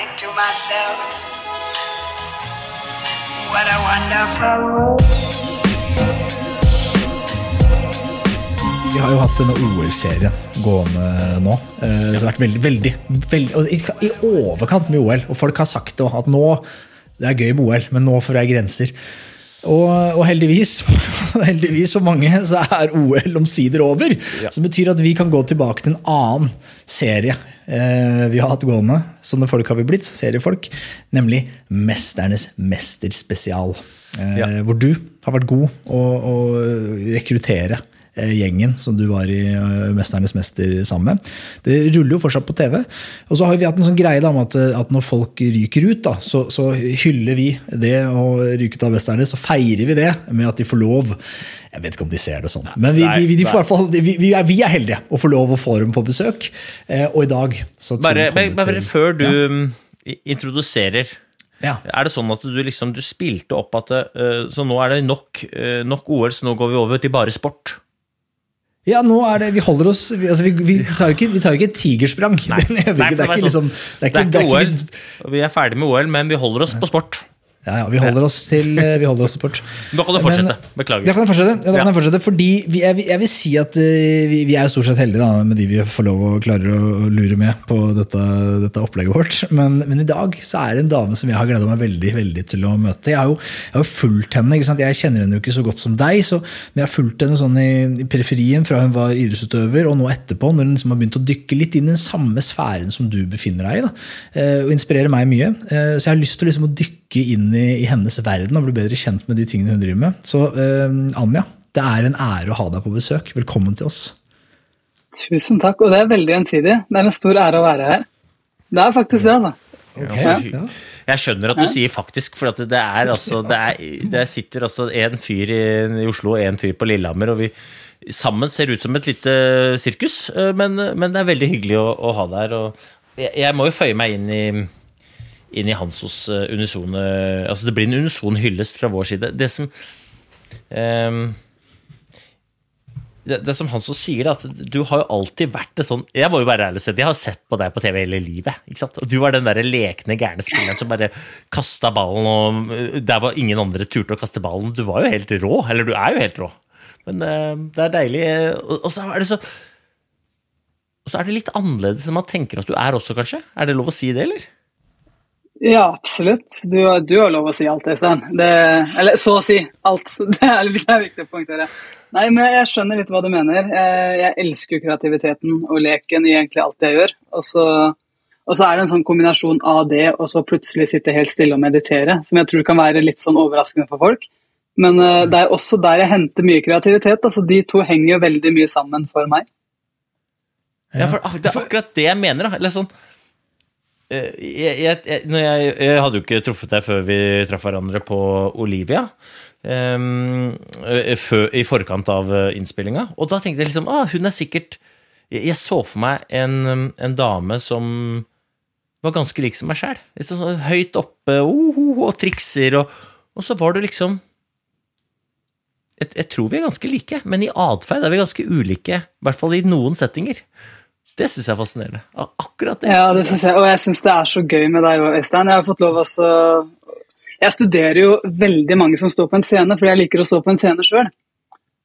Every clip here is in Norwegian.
And to myself, what a wonderful world. Vi har jo hatt denne OL-serien gående nå. Eh, Det har vært veldig, veldig, veldig I overkant med OL. Og folk har sagt det, òg, at nå det er gøy med OL, men nå får jeg grenser. Og, og heldigvis, heldigvis for mange så er OL omsider over. Som betyr at vi kan gå tilbake til en annen serie eh, vi har hatt gående. Sånne folk har vi blitt, seriefolk. Nemlig Mesternes mesterspesial. Eh, Ja. Hvor du har vært god å, å rekruttere gjengen som du var i eh, Mesternes mester sammen med. Det ruller jo fortsatt på TV. Og så har vi hatt en sånn greie da, at, eh, at når folk ryker ut, da, så, så hyller vi det å ryke ut av Mesternes, så feirer vi det med at de får lov. Jeg vet ikke om de ser det sånn, men vi, de, de fall- vi, vi, er, vi er heldige å få lov å få dem på besøk. Eh, og i dag så Bare, men, bare til- før du Ja. mm, introduserer Ja. Er det sånn at du liksom du spilte opp at uh, Så nå er det nok, uh, nok OL, så nå går vi over til bare sport? Ja, nå er det, vi holder oss Vi, altså, vi, vi tar jo ikke, vi tar jo ikke et tigersprang. Nei. Nei, det er ikke liksom Det er ikke, det er ikke OL, vi er ferdig med OL, men vi holder oss på sport. Ja, ja, vi holder oss til eh, Vi holder oss til port. Da kan du fortsette. Beklager. Da kan jeg fortsette. Ja, det kan jeg fortsette fordi vi, jeg, jeg vil si at eh, vi, vi er stort sett heldige da, med de vi får lov å klare å lure med på dette, dette opplegget vårt. Men, men i dag så er det en dame som jeg har gleda meg veldig veldig til å møte. Jeg har jo, jeg har fulgt henne. ikke sant? Jeg kjenner henne jo ikke så godt som deg, så, men jeg har fulgt henne sånn i, i periferien fra hun var idrettsutøver, og nå etterpå, når hun liksom har begynt å dykke litt inn i den samme sfæren som du befinner deg i. da, eh, Og inspirerer meg mye. Så jeg har lyst til liksom å dykke inn i, i hennes verden og bli bedre kjent med de tingene hun driver med. Så eh, Anja, det er en ære å ha deg på besøk. Velkommen til oss. Tusen takk, og det er veldig gjensidig. Det er en stor ære å være her. Det er faktisk det, altså. Okay. Ja. Jeg skjønner at du sier faktisk, for at det er altså Det, er, det sitter altså en fyr i, i Oslo og en fyr på Lillehammer, og vi sammen ser ut som et lite sirkus, eh, men, men det er veldig hyggelig å, å ha deg her. Og jeg, jeg må jo føye meg inn i inn i Hansos eh, unisone Altså, det blir en unison hyllest fra vår side. Det som um, det, det som Hanso sier, at du har jo alltid vært det sånn Jeg må jo være ærlig og si at jeg har sett på deg på TV hele livet. ikke sant? Og du var den der lekne, gærne spilleren som bare kasta ballen, og der var ingen andre turte å kaste ballen. Du var jo helt rå. Eller du er jo helt rå. Men uh, det er deilig. øh, Og, og så er det så og så er det litt annerledes enn man tenker at du er også, kanskje? Er det lov å si det, eller? Ja, absolutt. Du, du har lov å si alt, Øystein. Det- Eller så å si alt. Det er, det er viktig å poengtere. Nei, men jeg skjønner litt hva du mener. Jeg, jeg elsker jo kreativiteten og leken i egentlig alt jeg gjør. Og så, og så er det en sånn kombinasjon av det og så plutselig sitte helt stille og meditere, som jeg tror kan være litt sånn overraskende for folk. Men eh, det er også der jeg henter mye kreativitet. altså De to henger jo veldig mye sammen for meg. Ja, for det er akkurat det jeg mener. da. Eller sånn jeg, jeg, jeg, jeg, jeg hadde jo ikke truffet deg før vi traff hverandre på Olivia. ehm, eh, før, I forkant av eh, innspillinga. Og da tenkte jeg liksom ah, hun er sikkert Jeg, så for meg en, um, en dame som var ganske lik som meg sjæl. Sånn høyt oppe oh, oh, og trikser, og, og så var du liksom jeg tror vi er ganske like, men i atferd er vi ganske ulike. I hvert fall i noen settinger. Det syns jeg er fascinerende. Akkurat det. Ja, det synes jeg. og jeg syns det er så gøy med deg òg, Øystein. Jeg har fått lov altså Jeg studerer jo veldig mange som står på en scene, fordi jeg liker å stå på en scene sjøl.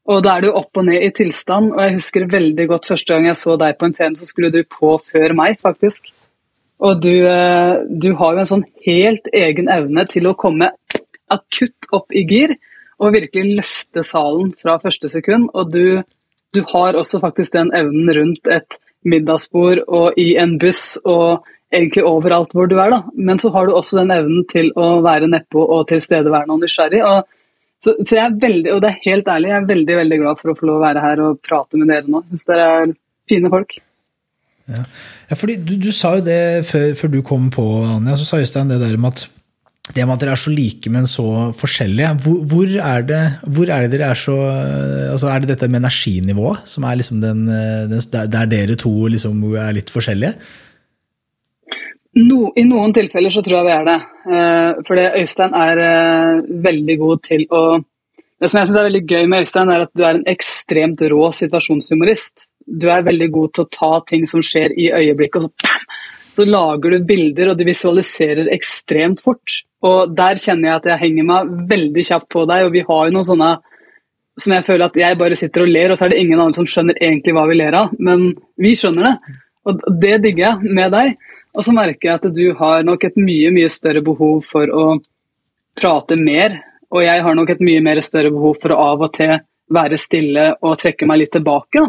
Og da er jo opp og ned i tilstand. Og jeg husker veldig godt første gang jeg så deg på en scene, så skulle du på før meg, faktisk. Og du, eh, du har jo en sånn helt egen evne til å komme akutt opp i gir og virkelig løfte salen fra første sekund. Og du, du har også faktisk den evnen rundt et middagsbord og i en buss og egentlig overalt hvor du er. da. Men så har du også den evnen til å være nedpå og tilstedeværende og nysgjerrig. og så, så, jeg er veldig, og det er helt ærlig, jeg er veldig veldig glad for å få lov å være her og prate med dere nå. Syns dere er fine folk. Ja, ja fordi du, du, sa jo det før, før, du kom på, Anja, så sa Øystein det der med at det med at dere er så like, men så forskjellige. Hvor, hvor, er, det, hvor er, det, dere er så altså Er det dette med energinivået som er liksom den, den der dere to liksom er litt forskjellige? No, I noen tilfeller så tror jeg vi er det. Uh, fordi Øystein er uh, veldig god til å Det som jeg syns er veldig gøy med Øystein, er at du er en ekstremt rå situasjonshumorist. Du er veldig god til å ta ting som skjer i øyeblikket, og så bam! Så lager du bilder, og du visualiserer ekstremt fort. Og der kjenner jeg at jeg henger meg veldig kjapt på deg, og vi har jo noen sånne som jeg føler at jeg bare sitter og ler, og så er det ingen andre som skjønner egentlig hva vi ler av. Men vi skjønner det. Og det digger jeg med deg. Og så merker jeg at du har nok et mye, mye større behov for å prate mer. Og jeg har nok et mye mer større behov for å av og til være stille og trekke meg litt tilbake.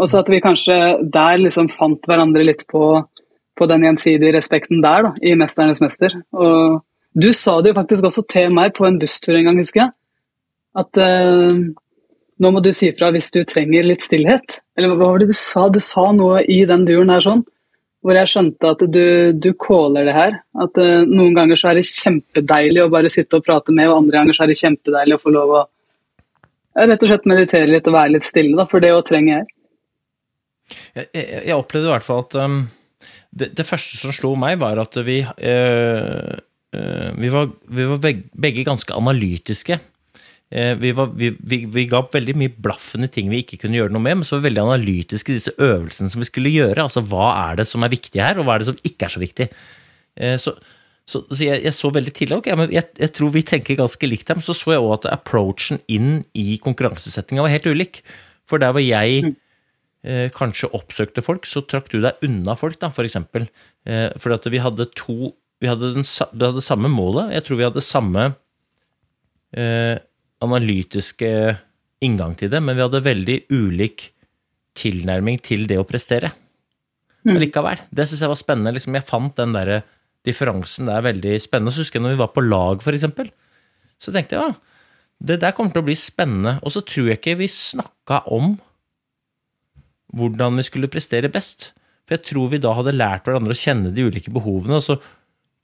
Og så at vi kanskje der liksom fant hverandre litt på, på den gjensidige respekten der, da, i 'Mesternes mester'. Og du sa det jo faktisk også til meg på en busstur en gang, husker jeg. At uh, nå må du si fra hvis du trenger litt stillhet. Eller hva var det du sa? Du sa noe i den duren her sånn hvor jeg skjønte at du, du caller det her. At uh, noen ganger så er det kjempedeilig å bare sitte og prate med, og andre ganger så er det kjempedeilig å få lov å rett og slett meditere litt og være litt stille, da, for det òg trenger jeg. Jeg, jeg. jeg, opplevde i hvert fall at um, det, det, første som slo meg, var at vi, uh, vi, var, vi var begge ganske analytiske. Eh, vi, var, vi, vi, vi, ga veldig mye blaffen i ting vi ikke kunne gjøre noe med, men så var vi veldig analytiske i disse øvelsene som vi skulle gjøre. Altså hva er det som er viktig her, og hva er det som ikke er så viktig. Eh, så, så, så jeg, jeg, så veldig tidlig ok, men jeg, jeg, tror vi tenker ganske likt her, men så så jeg òg at approachen inn i konkurransesettinga var helt ulik. For der hvor jeg mm. eh, kanskje oppsøkte folk, så trakk du deg unna folk, da, for eksempel. Eh, for at vi hadde to vi hadde, den, vi hadde samme målet. Jeg tror vi hadde samme eh, analytiske inngang til det, men vi hadde veldig ulik tilnærming til det å prestere. Men mm. likevel. Det syns jeg var spennende. Liksom, jeg fant den der differansen der veldig spennende. Så husker jeg når vi var på lag, eksempel, så tenkte jeg ja, det der kommer til å bli spennende. Og så tror jeg ikke vi snakka om hvordan vi skulle prestere best. For jeg tror vi da hadde lært hverandre å kjenne de ulike behovene. Og så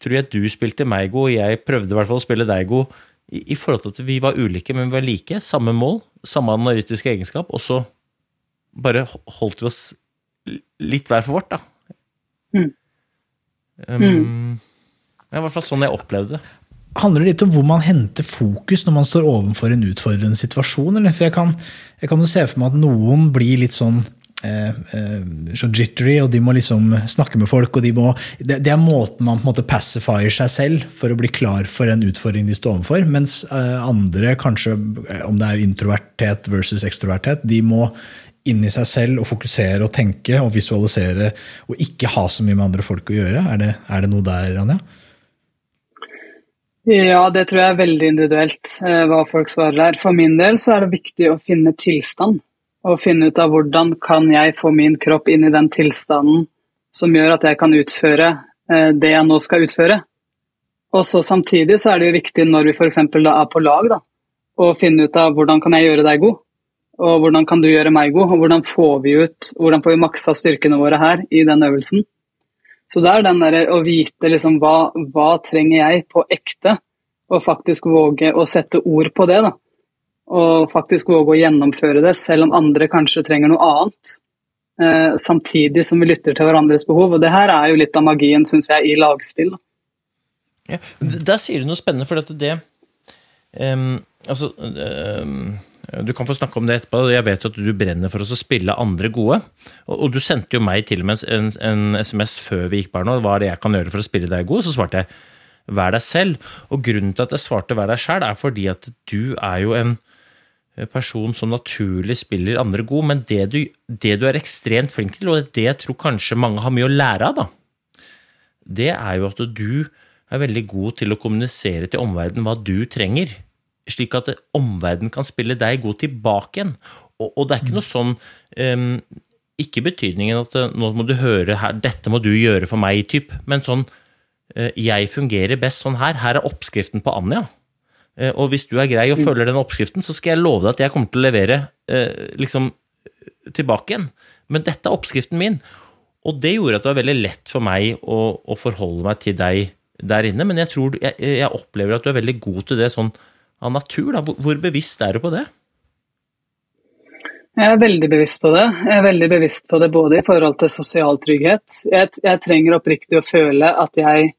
tror jeg du spilte meg god, og jeg prøvde i hvert fall å spille deg god i, i, forhold til at vi var ulike, men vi var like. Samme mål, samme analytiske egenskap, og så bare holdt vi oss litt hver for vårt, da. Mm. Um. Det er i hvert fall sånn jeg opplevde det. Handler det litt om hvor man henter fokus når man står overfor en utfordrende situasjon? Eller? For jeg kan, jeg kan jo se for meg at noen blir litt sånn så jittery, og de må liksom snakke med folk. og de må, det, det, er måten man på en måte pacifier seg selv for å bli klar for en utfordring de står overfor. Mens eh, andre, kanskje om det er introverthet versus ekstroverthet, de må inn i seg selv og fokusere og tenke og visualisere og ikke ha så mye med andre folk å gjøre. Er det, er det noe der, Anja? Ja, det tror jeg er veldig individuelt hva folk svarer der. For min del så er det viktig å finne tilstand og finne ut av hvordan kan jeg få min kropp inn i den tilstanden som gjør at jeg kan utføre eh, det jeg nå skal utføre. Og så Samtidig så er det jo viktig når vi f.eks. er på lag, da, å finne ut av hvordan kan jeg gjøre deg god, og hvordan kan du gjøre meg god, og hvordan får vi ut, hvordan får vi maksa styrkene våre her i den øvelsen. Så det er den der å vite liksom hva, hva trenger jeg på ekte, og faktisk våge å sette ord på det. da og faktisk våge å gjennomføre det, selv om andre kanskje trenger noe annet. Eh, samtidig som vi lytter til hverandres behov. Og det her er jo litt av magien, syns jeg, i lagspill. Ja, der sier du noe spennende, for det um, Altså um, du kan få snakke om det etterpå. Jeg vet jo at du brenner for å spille andre gode. Og du sendte jo meg til og med en, en, SMS før vi gikk bare nå. Hva er det jeg kan gjøre for å spille deg god? Så svarte jeg vær deg selv. Og grunnen til at jeg svarte vær deg sjæl, er fordi at du er jo en person som naturlig spiller andre god, men det du, det du er ekstremt flink til, og det jeg tror kanskje mange har mye å lære av, da, det er jo at du er veldig god til å kommunisere til omverdenen hva du trenger, slik at omverdenen kan spille deg god tilbake igjen. Og, og det er ikke noe sånn um, Ikke betydningen at nå må du høre her, dette må du gjøre for meg, type, men sånn uh, Jeg fungerer best sånn her. Her er oppskriften på Anja. Eh, og hvis du er grei og følger den oppskriften, så skal jeg love deg at jeg kommer til å levere eh, liksom tilbake igjen. Men dette er oppskriften min. Og det gjorde at det var veldig lett for meg å, å forholde meg til deg der inne. Men jeg, tror, jeg, jeg, opplever at du er veldig god til det sånn av natur. Da. Hvor bevisst er du på det? Jeg er veldig bevisst på det. Jeg er veldig bevisst på det både i forhold til sosial trygghet. Jeg, jeg trenger oppriktig å føle at jeg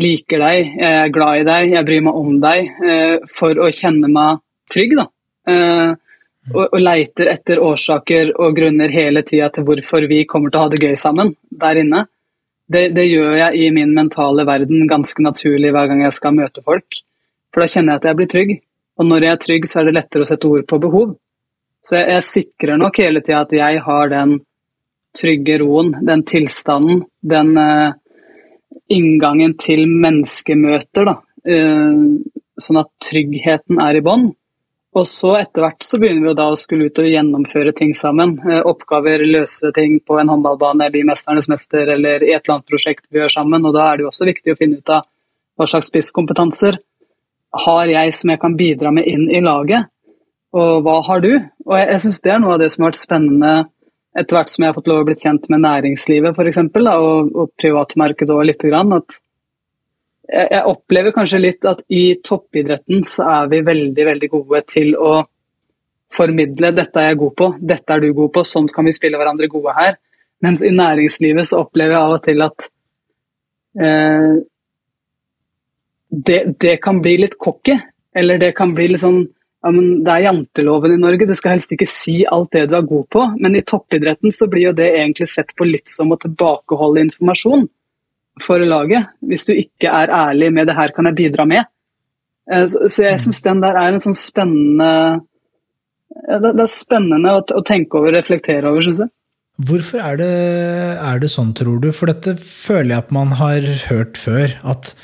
liker deg, jeg er glad i deg, jeg bryr meg om deg, eh, for å kjenne meg trygg. da. Eh, og, og leiter etter årsaker og grunner hele tida til hvorfor vi kommer til å ha det gøy sammen der inne. Det, det, gjør jeg i min mentale verden ganske naturlig hver gang jeg skal møte folk. For da kjenner jeg at jeg blir trygg. Og når jeg er trygg, så er det lettere å sette ord på behov. Så jeg, jeg sikrer nok hele tida at jeg har den trygge roen, den tilstanden, den uh, inngangen til menneskemøter. Da. Uh, sånn at tryggheten er i bånn. Og så etter hvert så begynner vi da å skulle ut og gjennomføre ting sammen. Uh, oppgaver, løse ting på en håndballbane, bli 'Mesternes mester' eller i et eller annet prosjekt vi gjør sammen. Og da er det jo også viktig å finne ut av hva slags spisskompetanser har jeg som jeg kan bidra med inn i laget, og hva har du? Og jeg, jeg syns det er noe av det som har vært spennende etter hvert som jeg har fått lov å bli kjent med næringslivet for eksempel, da, og, og privatmarkedet òg lite grann. at jeg, jeg opplever kanskje litt at i toppidretten så er vi veldig, veldig gode til å formidle 'dette er jeg god på, dette er du god på, sånn kan vi spille hverandre gode her'. Mens i næringslivet så opplever jeg av og til at eh, det, det, kan bli litt cocky. Eller det kan bli litt sånn ja, men Det er janteloven i Norge, du skal helst ikke si alt det du er god på. Men i toppidretten så blir jo det egentlig sett på litt som å tilbakeholde informasjon for laget. Hvis du ikke er ærlig med 'det her kan jeg bidra med'. Eh, så jeg syns den der er en sånn spennende Det er spennende å tenke over og reflektere over, syns jeg. Hvorfor er det, er det sånn, tror du? For dette føler jeg at man har hørt før. at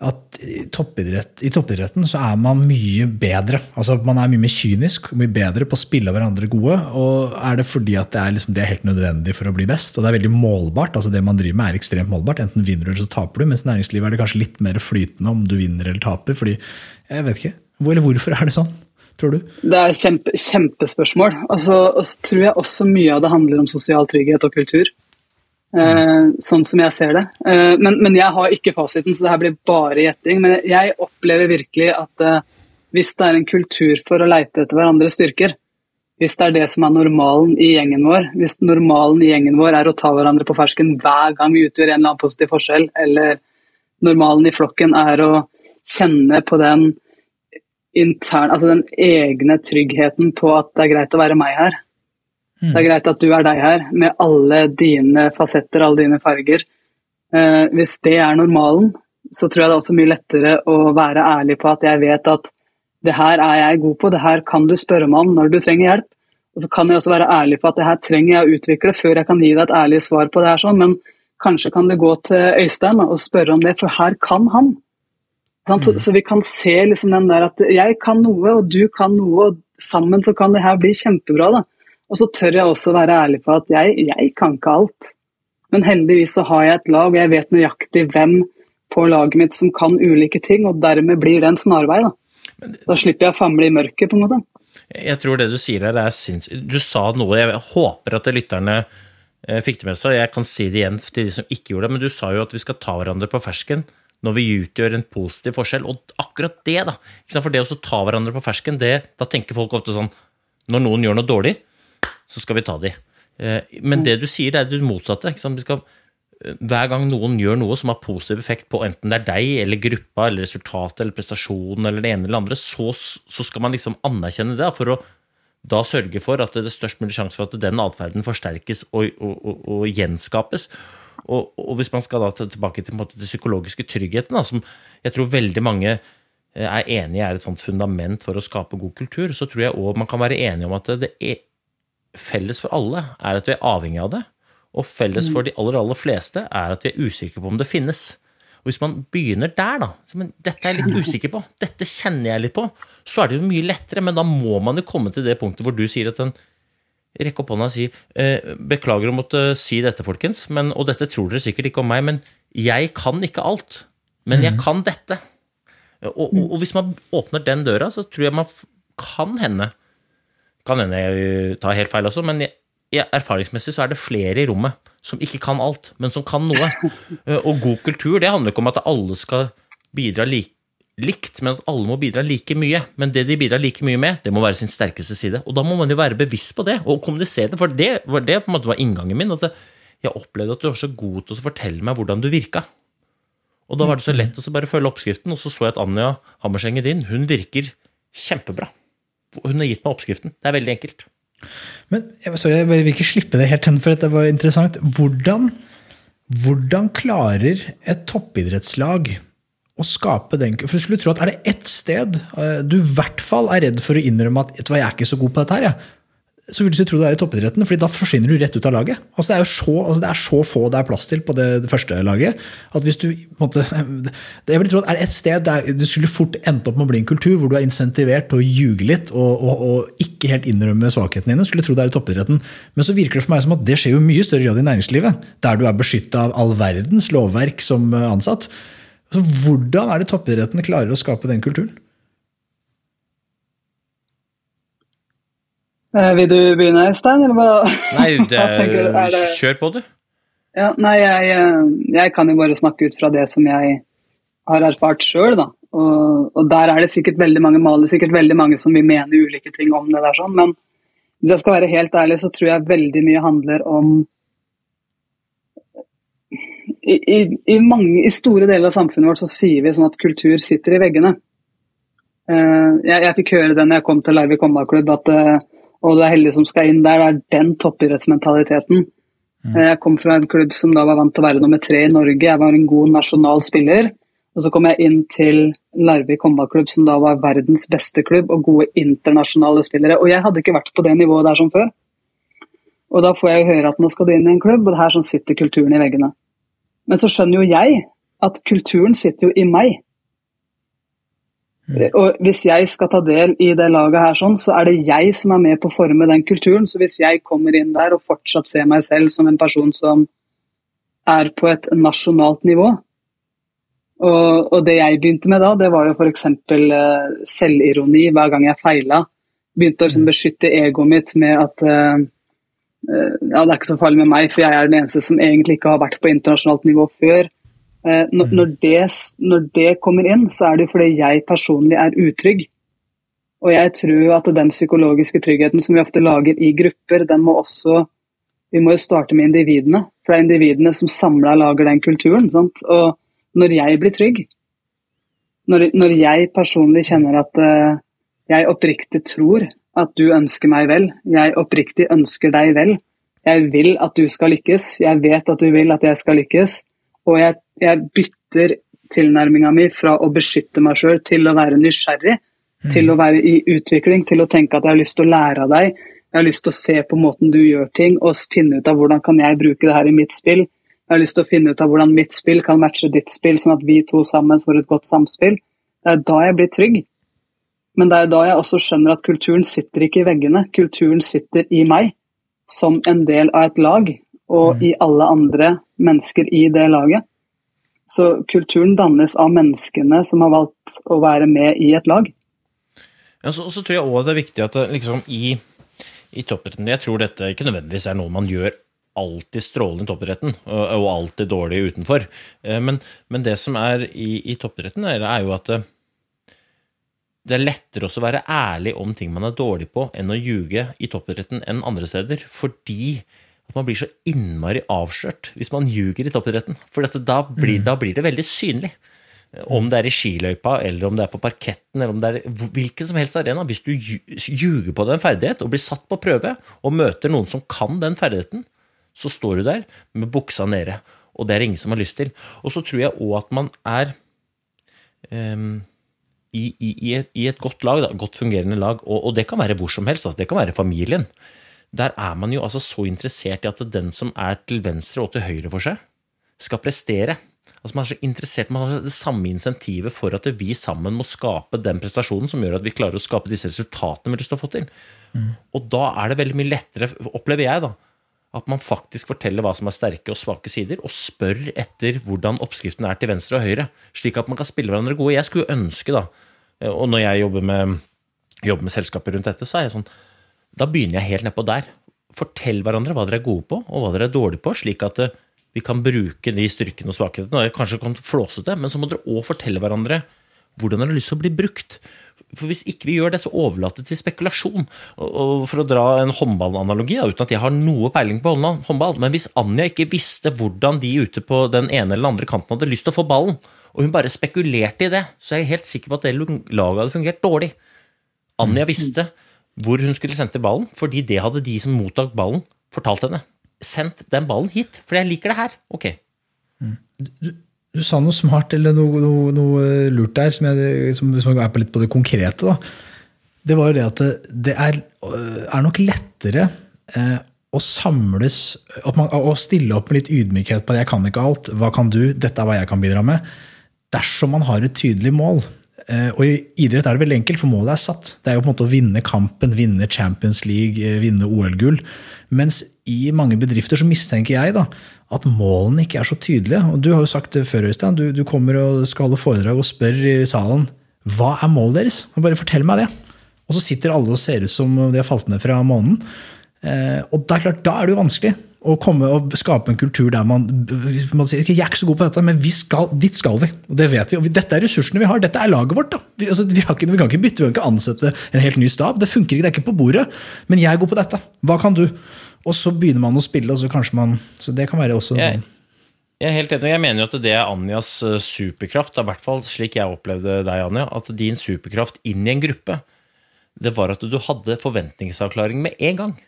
at i, toppidrett, i toppidretten så er man mye bedre. Altså Man er mye mer kynisk mye bedre på å spille hverandre gode. og Er det fordi at det er, liksom, det er helt nødvendig for å bli best? Og det er veldig målbart. altså Det man driver med, er ekstremt målbart. Enten vinner du eller så taper du. Mens næringslivet er det kanskje litt mer flytende om du vinner eller taper. fordi, jeg vet ikke, Eller hvorfor er det sånn? Tror du? Det er kjempe, kjempespørsmål. Altså, og tror jeg også mye av det handler om sosial trygghet og kultur. Uh, sånn som jeg ser det. Uh, men, men, jeg har ikke fasiten, så det her blir bare gjetting. Men jeg opplever virkelig at uh, hvis det er en kultur for å leite etter hverandres styrker, hvis det er det som er normalen i gjengen vår, hvis normalen i gjengen vår er å ta hverandre på fersken hver gang vi utgjør en eller annen positiv forskjell, eller normalen i flokken er å kjenne på den interne, altså den egne tryggheten på at det er greit å være meg her, det er greit at du er deg her, med alle dine fasetter, alle dine farger. Eh, hvis det er normalen, så tror jeg det er også mye lettere å være ærlig på at jeg vet at det her er jeg god på, det her kan du spørre meg om når du trenger hjelp. Og så kan jeg også være ærlig på at det her trenger jeg å utvikle før jeg kan gi deg et ærlig svar på det her sånn, men kanskje kan du gå til Øystein og spørre om det, for her kan han. Mm. Så, så, vi kan se liksom den der at jeg kan noe, og du kan noe, og sammen så kan det her bli kjempebra. da. Og så tør jeg også være ærlig på at jeg, jeg kan ikke alt. Men heldigvis så har jeg et lag, og jeg vet nøyaktig hvem på laget mitt som kan ulike ting, og dermed blir det en snarvei. Da, da slipper jeg å famle i mørket, på en måte. Jeg tror det du sier her er sinnssykt. Du sa noe, jeg håper at lytterne eh, fikk det med seg, og jeg kan si det igjen til de som ikke gjorde det, men du sa jo at vi skal ta hverandre på fersken når vi utgjør en positiv forskjell. Og akkurat det, da. For det å ta hverandre på fersken, det, da tenker folk ofte sånn Når noen gjør noe dårlig, så skal vi ta de. Eh, men det du sier, det er det motsatte. Skal, eh, hver gang noen gjør noe som har positiv effekt på enten det er deg eller gruppa eller resultatet eller prestasjonen eller det ene eller det andre, så, så skal man liksom anerkjenne det for å da sørge for at det er størst mulig sjanse for at den atferden forsterkes og, og, og, og gjenskapes. Og, hvis man skal da tilbake til den psykologiske tryggheten, da, som jeg tror veldig mange eh, er enig i er et sånt fundament for å skape god kultur, så tror jeg òg man kan være enige om at det er felles for alle er at vi er avhengig av det. Og felles for de aller, aller fleste er at vi er usikre på om det finnes. Og hvis man begynner der, da så, men Dette er jeg litt usikker på, dette kjenner jeg litt på. Så er det jo mye lettere, men da må man jo komme til det punktet hvor du sier at den rekker opp hånda og sier eh, beklager å måtte si dette, folkens, men, og dette tror dere sikkert ikke om meg, men jeg kan ikke alt. Men jeg kan dette. Og, og, og hvis man åpner den døra, så tror jeg man kan hende Kan hende jeg tar helt feil også, men jeg, jeg, erfaringsmessig så er det flere i rommet som ikke kan alt, men som kan noe. Og god kultur det handler ikke om at alle skal bidra like likt, men at alle må bidra like mye. Men det de bidrar like mye med, det må være sin sterkeste side. Og da må man jo være bevisst på det, og kommunisere det. For det, var det på en måte var inngangen min. at Jeg opplevde at du var så god til å fortelle meg hvordan du virka. Og da var det så lett å bare følge oppskriften, og så så jeg at Anja Hammerseng din, hun virker kjempebra. Hun har gitt meg oppskriften. Det er veldig enkelt. Men sorry, jeg vil ikke slippe det helt for dette var interessant. Hvordan, hvordan klarer et toppidrettslag å skape den For du skulle tro at er det ett sted eh, du i hvert fall er redd for å innrømme at du hva, jeg er ikke så god på dette her, ja så vil du tro det er i toppidretten, fordi da forsvinner du rett ut av laget. Altså det, er jo så, altså det er så få det er plass til på det, det første laget. at hvis du måtte, det jeg vil tro at Er et sted der du skulle fort endt opp med å bli en kultur hvor du er insentivert til å ljuge litt og, og, og ikke helt innrømme svakhetene dine, skulle tro det er i toppidretten. Men så virker det for meg som at det skjer jo mye større grad i næringslivet, der du er beskytta av all verdens lovverk som ansatt. Så Hvordan er det toppidretten klarer å skape den kulturen? Vil du begynne, Øystein? Nei, det, det... kjør på, du. Ja, nei, jeg, eh, jeg, kan jo bare snakke ut fra det som jeg har erfart sjøl, da. Og, og, der er det sikkert veldig mange maler, sikkert veldig mange som vil mene ulike ting om det der sånn, men hvis jeg skal være helt ærlig, så tror jeg veldig mye handler om i, i, i, mange, I store deler av samfunnet vårt så sier vi sånn at kultur sitter i veggene. Uh, jeg, jeg, fikk høre det når jeg kom til Larvik håndballklubb, at uh, og du er heldig som skal inn der. Det er den toppidrettsmentaliteten. Mm. Jeg kom fra en klubb som da var vant til å være nummer tre i Norge. Jeg var en god nasjonal spiller. Og så kom jeg inn til Larvik håndballklubb, som da var verdens beste klubb, og gode internasjonale spillere. Og jeg hadde ikke vært på det nivået der som før. Og da får jeg høre at nå skal du inn i en klubb, og det her sånn sitter kulturen i veggene. Men så skjønner jo jeg at kulturen sitter jo i meg. Mm. Og Hvis jeg skal ta del i det laget, her, sånn, så er det jeg som er med på å forme den kulturen. Så hvis jeg kommer inn der og fortsatt ser meg selv som en person som er på et nasjonalt nivå Og, og det jeg begynte med da, det var jo f.eks. Uh, selvironi hver gang jeg feila. Begynte å liksom, mm. beskytte egoet mitt med at uh, ja, det er ikke så farlig med meg, for jeg er den eneste som egentlig ikke har vært på internasjonalt nivå før. Eh, når, mm. når, det, når, det, kommer inn, så er det fordi jeg personlig er utrygg. Og jeg tror at den psykologiske tryggheten som vi ofte lager i grupper, den må også Vi må jo starte med individene. For det er individene som samla lager den kulturen. Sant? Og når jeg blir trygg, når, når jeg personlig kjenner at uh, jeg oppriktig tror at du ønsker meg vel, jeg oppriktig ønsker deg vel, jeg vil at du skal lykkes, jeg vet at du vil at jeg skal lykkes, og jeg jeg bytter tilnærminga mi fra å beskytte meg sjøl til å være nysgjerrig, mm. til å være i utvikling, til å tenke at jeg har lyst til å lære av deg. Jeg har lyst til å se på måten du gjør ting og finne ut av hvordan kan jeg bruke det her i mitt spill. Jeg har lyst til å finne ut av hvordan mitt spill kan matche ditt spill, sånn at vi to sammen får et godt samspill. Det er da jeg blir trygg. Men det er da jeg også skjønner at kulturen sitter ikke i veggene. Kulturen sitter i meg, som en del av et lag, og mm. i alle andre mennesker i det laget. Så kulturen dannes av menneskene som har valgt å være med i et lag. Ja, så, så tror jeg òg det er viktig at det, liksom, i, i toppidretten Jeg tror dette ikke nødvendigvis er noe man gjør alltid strålende i toppidretten, og, og, alltid dårlig utenfor. Eh, men, men, det som er i, i toppidretten, er, er, jo at det, det er lettere også å være ærlig om ting man er dårlig på, enn å ljuge i toppidretten enn andre steder. Fordi at man blir så innmari avslørt hvis man ljuger i toppidretten. For da blir, mm. da, blir, det veldig synlig. Om det er i skiløypa, eller om det er på parketten, eller om det er hvilken som helst arena. Hvis du ljuger på den ferdighet og blir satt på prøve, og møter noen som kan den ferdigheten, så står du der med buksa nede. Og det er ingen som har lyst til. Og så tror jeg òg at man er um, i, i, i, et, i et godt lag, da, godt fungerende lag, og, og, det kan være hvor som helst, altså, det kan være familien, der er man jo altså så interessert i at den som er til venstre og til høyre for seg, skal prestere. Altså Man er så interessert, man har det samme insentivet for at vi sammen må skape den prestasjonen som gjør at vi klarer å skape disse resultatene vi har lyst til å få til. Mm. Og da er det veldig mye lettere, opplever jeg, da, at man faktisk forteller hva som er sterke og svake sider, og spør etter hvordan oppskriften er til venstre og høyre, slik at man kan spille hverandre gode. Jeg skulle ønske, da, og når jeg jobber med, jobber med selskaper rundt dette, så er jeg sånn Da begynner jeg helt nedpå der. Fortell hverandre hva dere er gode på, og hva dere er dårlige på, slik at eh, vi kan bruke de styrkene og svakhetene. Og jeg kanskje kan flåsete, men så må dere òg fortelle hverandre hvordan dere har lyst til å bli brukt. For Hvis ikke vi gjør det, så overlater det til spekulasjon. Og For å dra en håndballanalogi, uten at jeg har noe peiling på håndball, men hvis Anja ikke visste hvordan de ute på den ene eller andre kanten hadde lyst til å få ballen, og hun bare spekulerte i det, så er jeg helt sikker på at det laget hadde fungert dårlig. Anja visste hvor hun skulle sende ballen, fordi det hadde de som mottok ballen, fortalt henne. Sendt den ballen hit, for jeg liker det her. Ok. Du, du sa noe smart eller noe, noe, noe lurt der, som, jeg, som, som er på litt på det konkrete. Da. Det var jo det at det, det er, er, nok lettere eh, å samles Å stille opp med litt ydmykhet på at 'jeg kan ikke alt', 'hva kan du', 'dette er hva jeg kan bidra med', dersom man har et tydelig mål. Eh, og I idrett er det veldig enkelt, for målet er satt. Det er jo på en måte å vinne kampen, vinne Champions League, eh, vinne OL-gull. Mens i mange bedrifter så mistenker jeg da, at målene ikke er så tydelige. Og Du har jo sagt det før, Øystein. Du, du kommer og skal holde foredrag og spør i salen hva er målet deres. Og Bare fortell meg det. Og så sitter alle og ser ut som de har falt ned fra månen. Eh, og det er klart, Da er det jo vanskelig å komme og skape en kultur der man, man sier jeg er ikke så god på dette, men vi skal, dit skal vi. Og det vet vi. Og dette er ressursene vi har. Dette er laget vårt. da. Vi, altså, vi, ikke, vi kan ikke bytte, vi kan ikke ansette en helt ny stab. Det funker ikke, det er ikke på bordet. Men jeg er god på dette. Hva kan du? Og så begynner man å spille, og så kanskje man Så det kan være også sånn. Jeg er helt enig. Jeg mener jo at det er Anjas eh, superkraft, i hvert fall slik jeg opplevde deg, Anja. At din superkraft inn i en gruppe, det var at du hadde forventningsavklaring med en gang.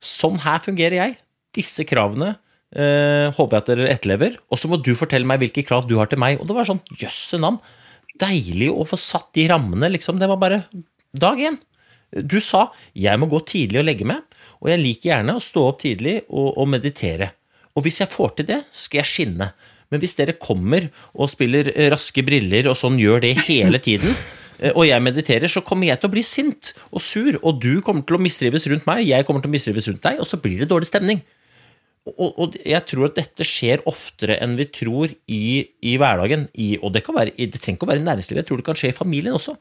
Sånn her fungerer jeg. Disse kravene eh, håper jeg at dere etterlever. Og så må du fortelle meg hvilke krav du har til meg. Og det var sånn jøsse navn. Deilig å få satt de rammene, liksom. Det var bare dag én. Du sa 'jeg må gå tidlig og legge meg'. Og jeg liker gjerne å stå opp tidlig og, og meditere. Og hvis jeg får til det, skal jeg skinne. Men hvis dere kommer og spiller raske briller og sånn gjør det hele tiden, eh, og jeg mediterer, så kommer jeg til å bli sint og sur, og du kommer til å mistrives rundt meg, jeg kommer til å mistrives rundt deg, og så blir det dårlig stemning. Og, og jeg tror at dette skjer oftere enn vi tror i, i hverdagen. I, og det, være, det trenger ikke å være i næringslivet, jeg tror det kan skje i familien også.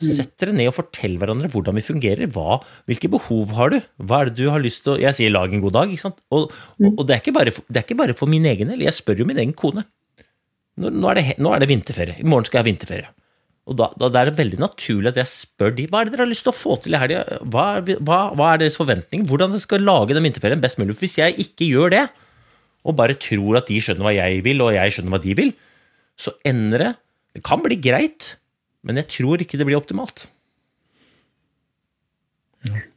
Mm. Sett dere ned og fortell hverandre hvordan vi fungerer. Hva, hvilke behov har du? Hva er det du har lyst til å Jeg sier 'lag en god dag', ikke sant? Og, og, mm. og det, er bare, det, er ikke bare, for min egen del. Jeg spør jo min egen kone. Nå, nå, er, det, nå er, det, vinterferie. I morgen skal jeg ha vinterferie. Og da, da, da, er det veldig naturlig at jeg spør de hva er det dere har lyst til å få til i helga. Hva, hva, hva, er deres forventning? Hvordan dere skal lage den vinterferien best mulig. For hvis jeg ikke gjør det, og bare tror at de skjønner hva jeg vil, og jeg skjønner hva de vil, så ender det Det kan bli greit, men jeg tror ikke det blir optimalt.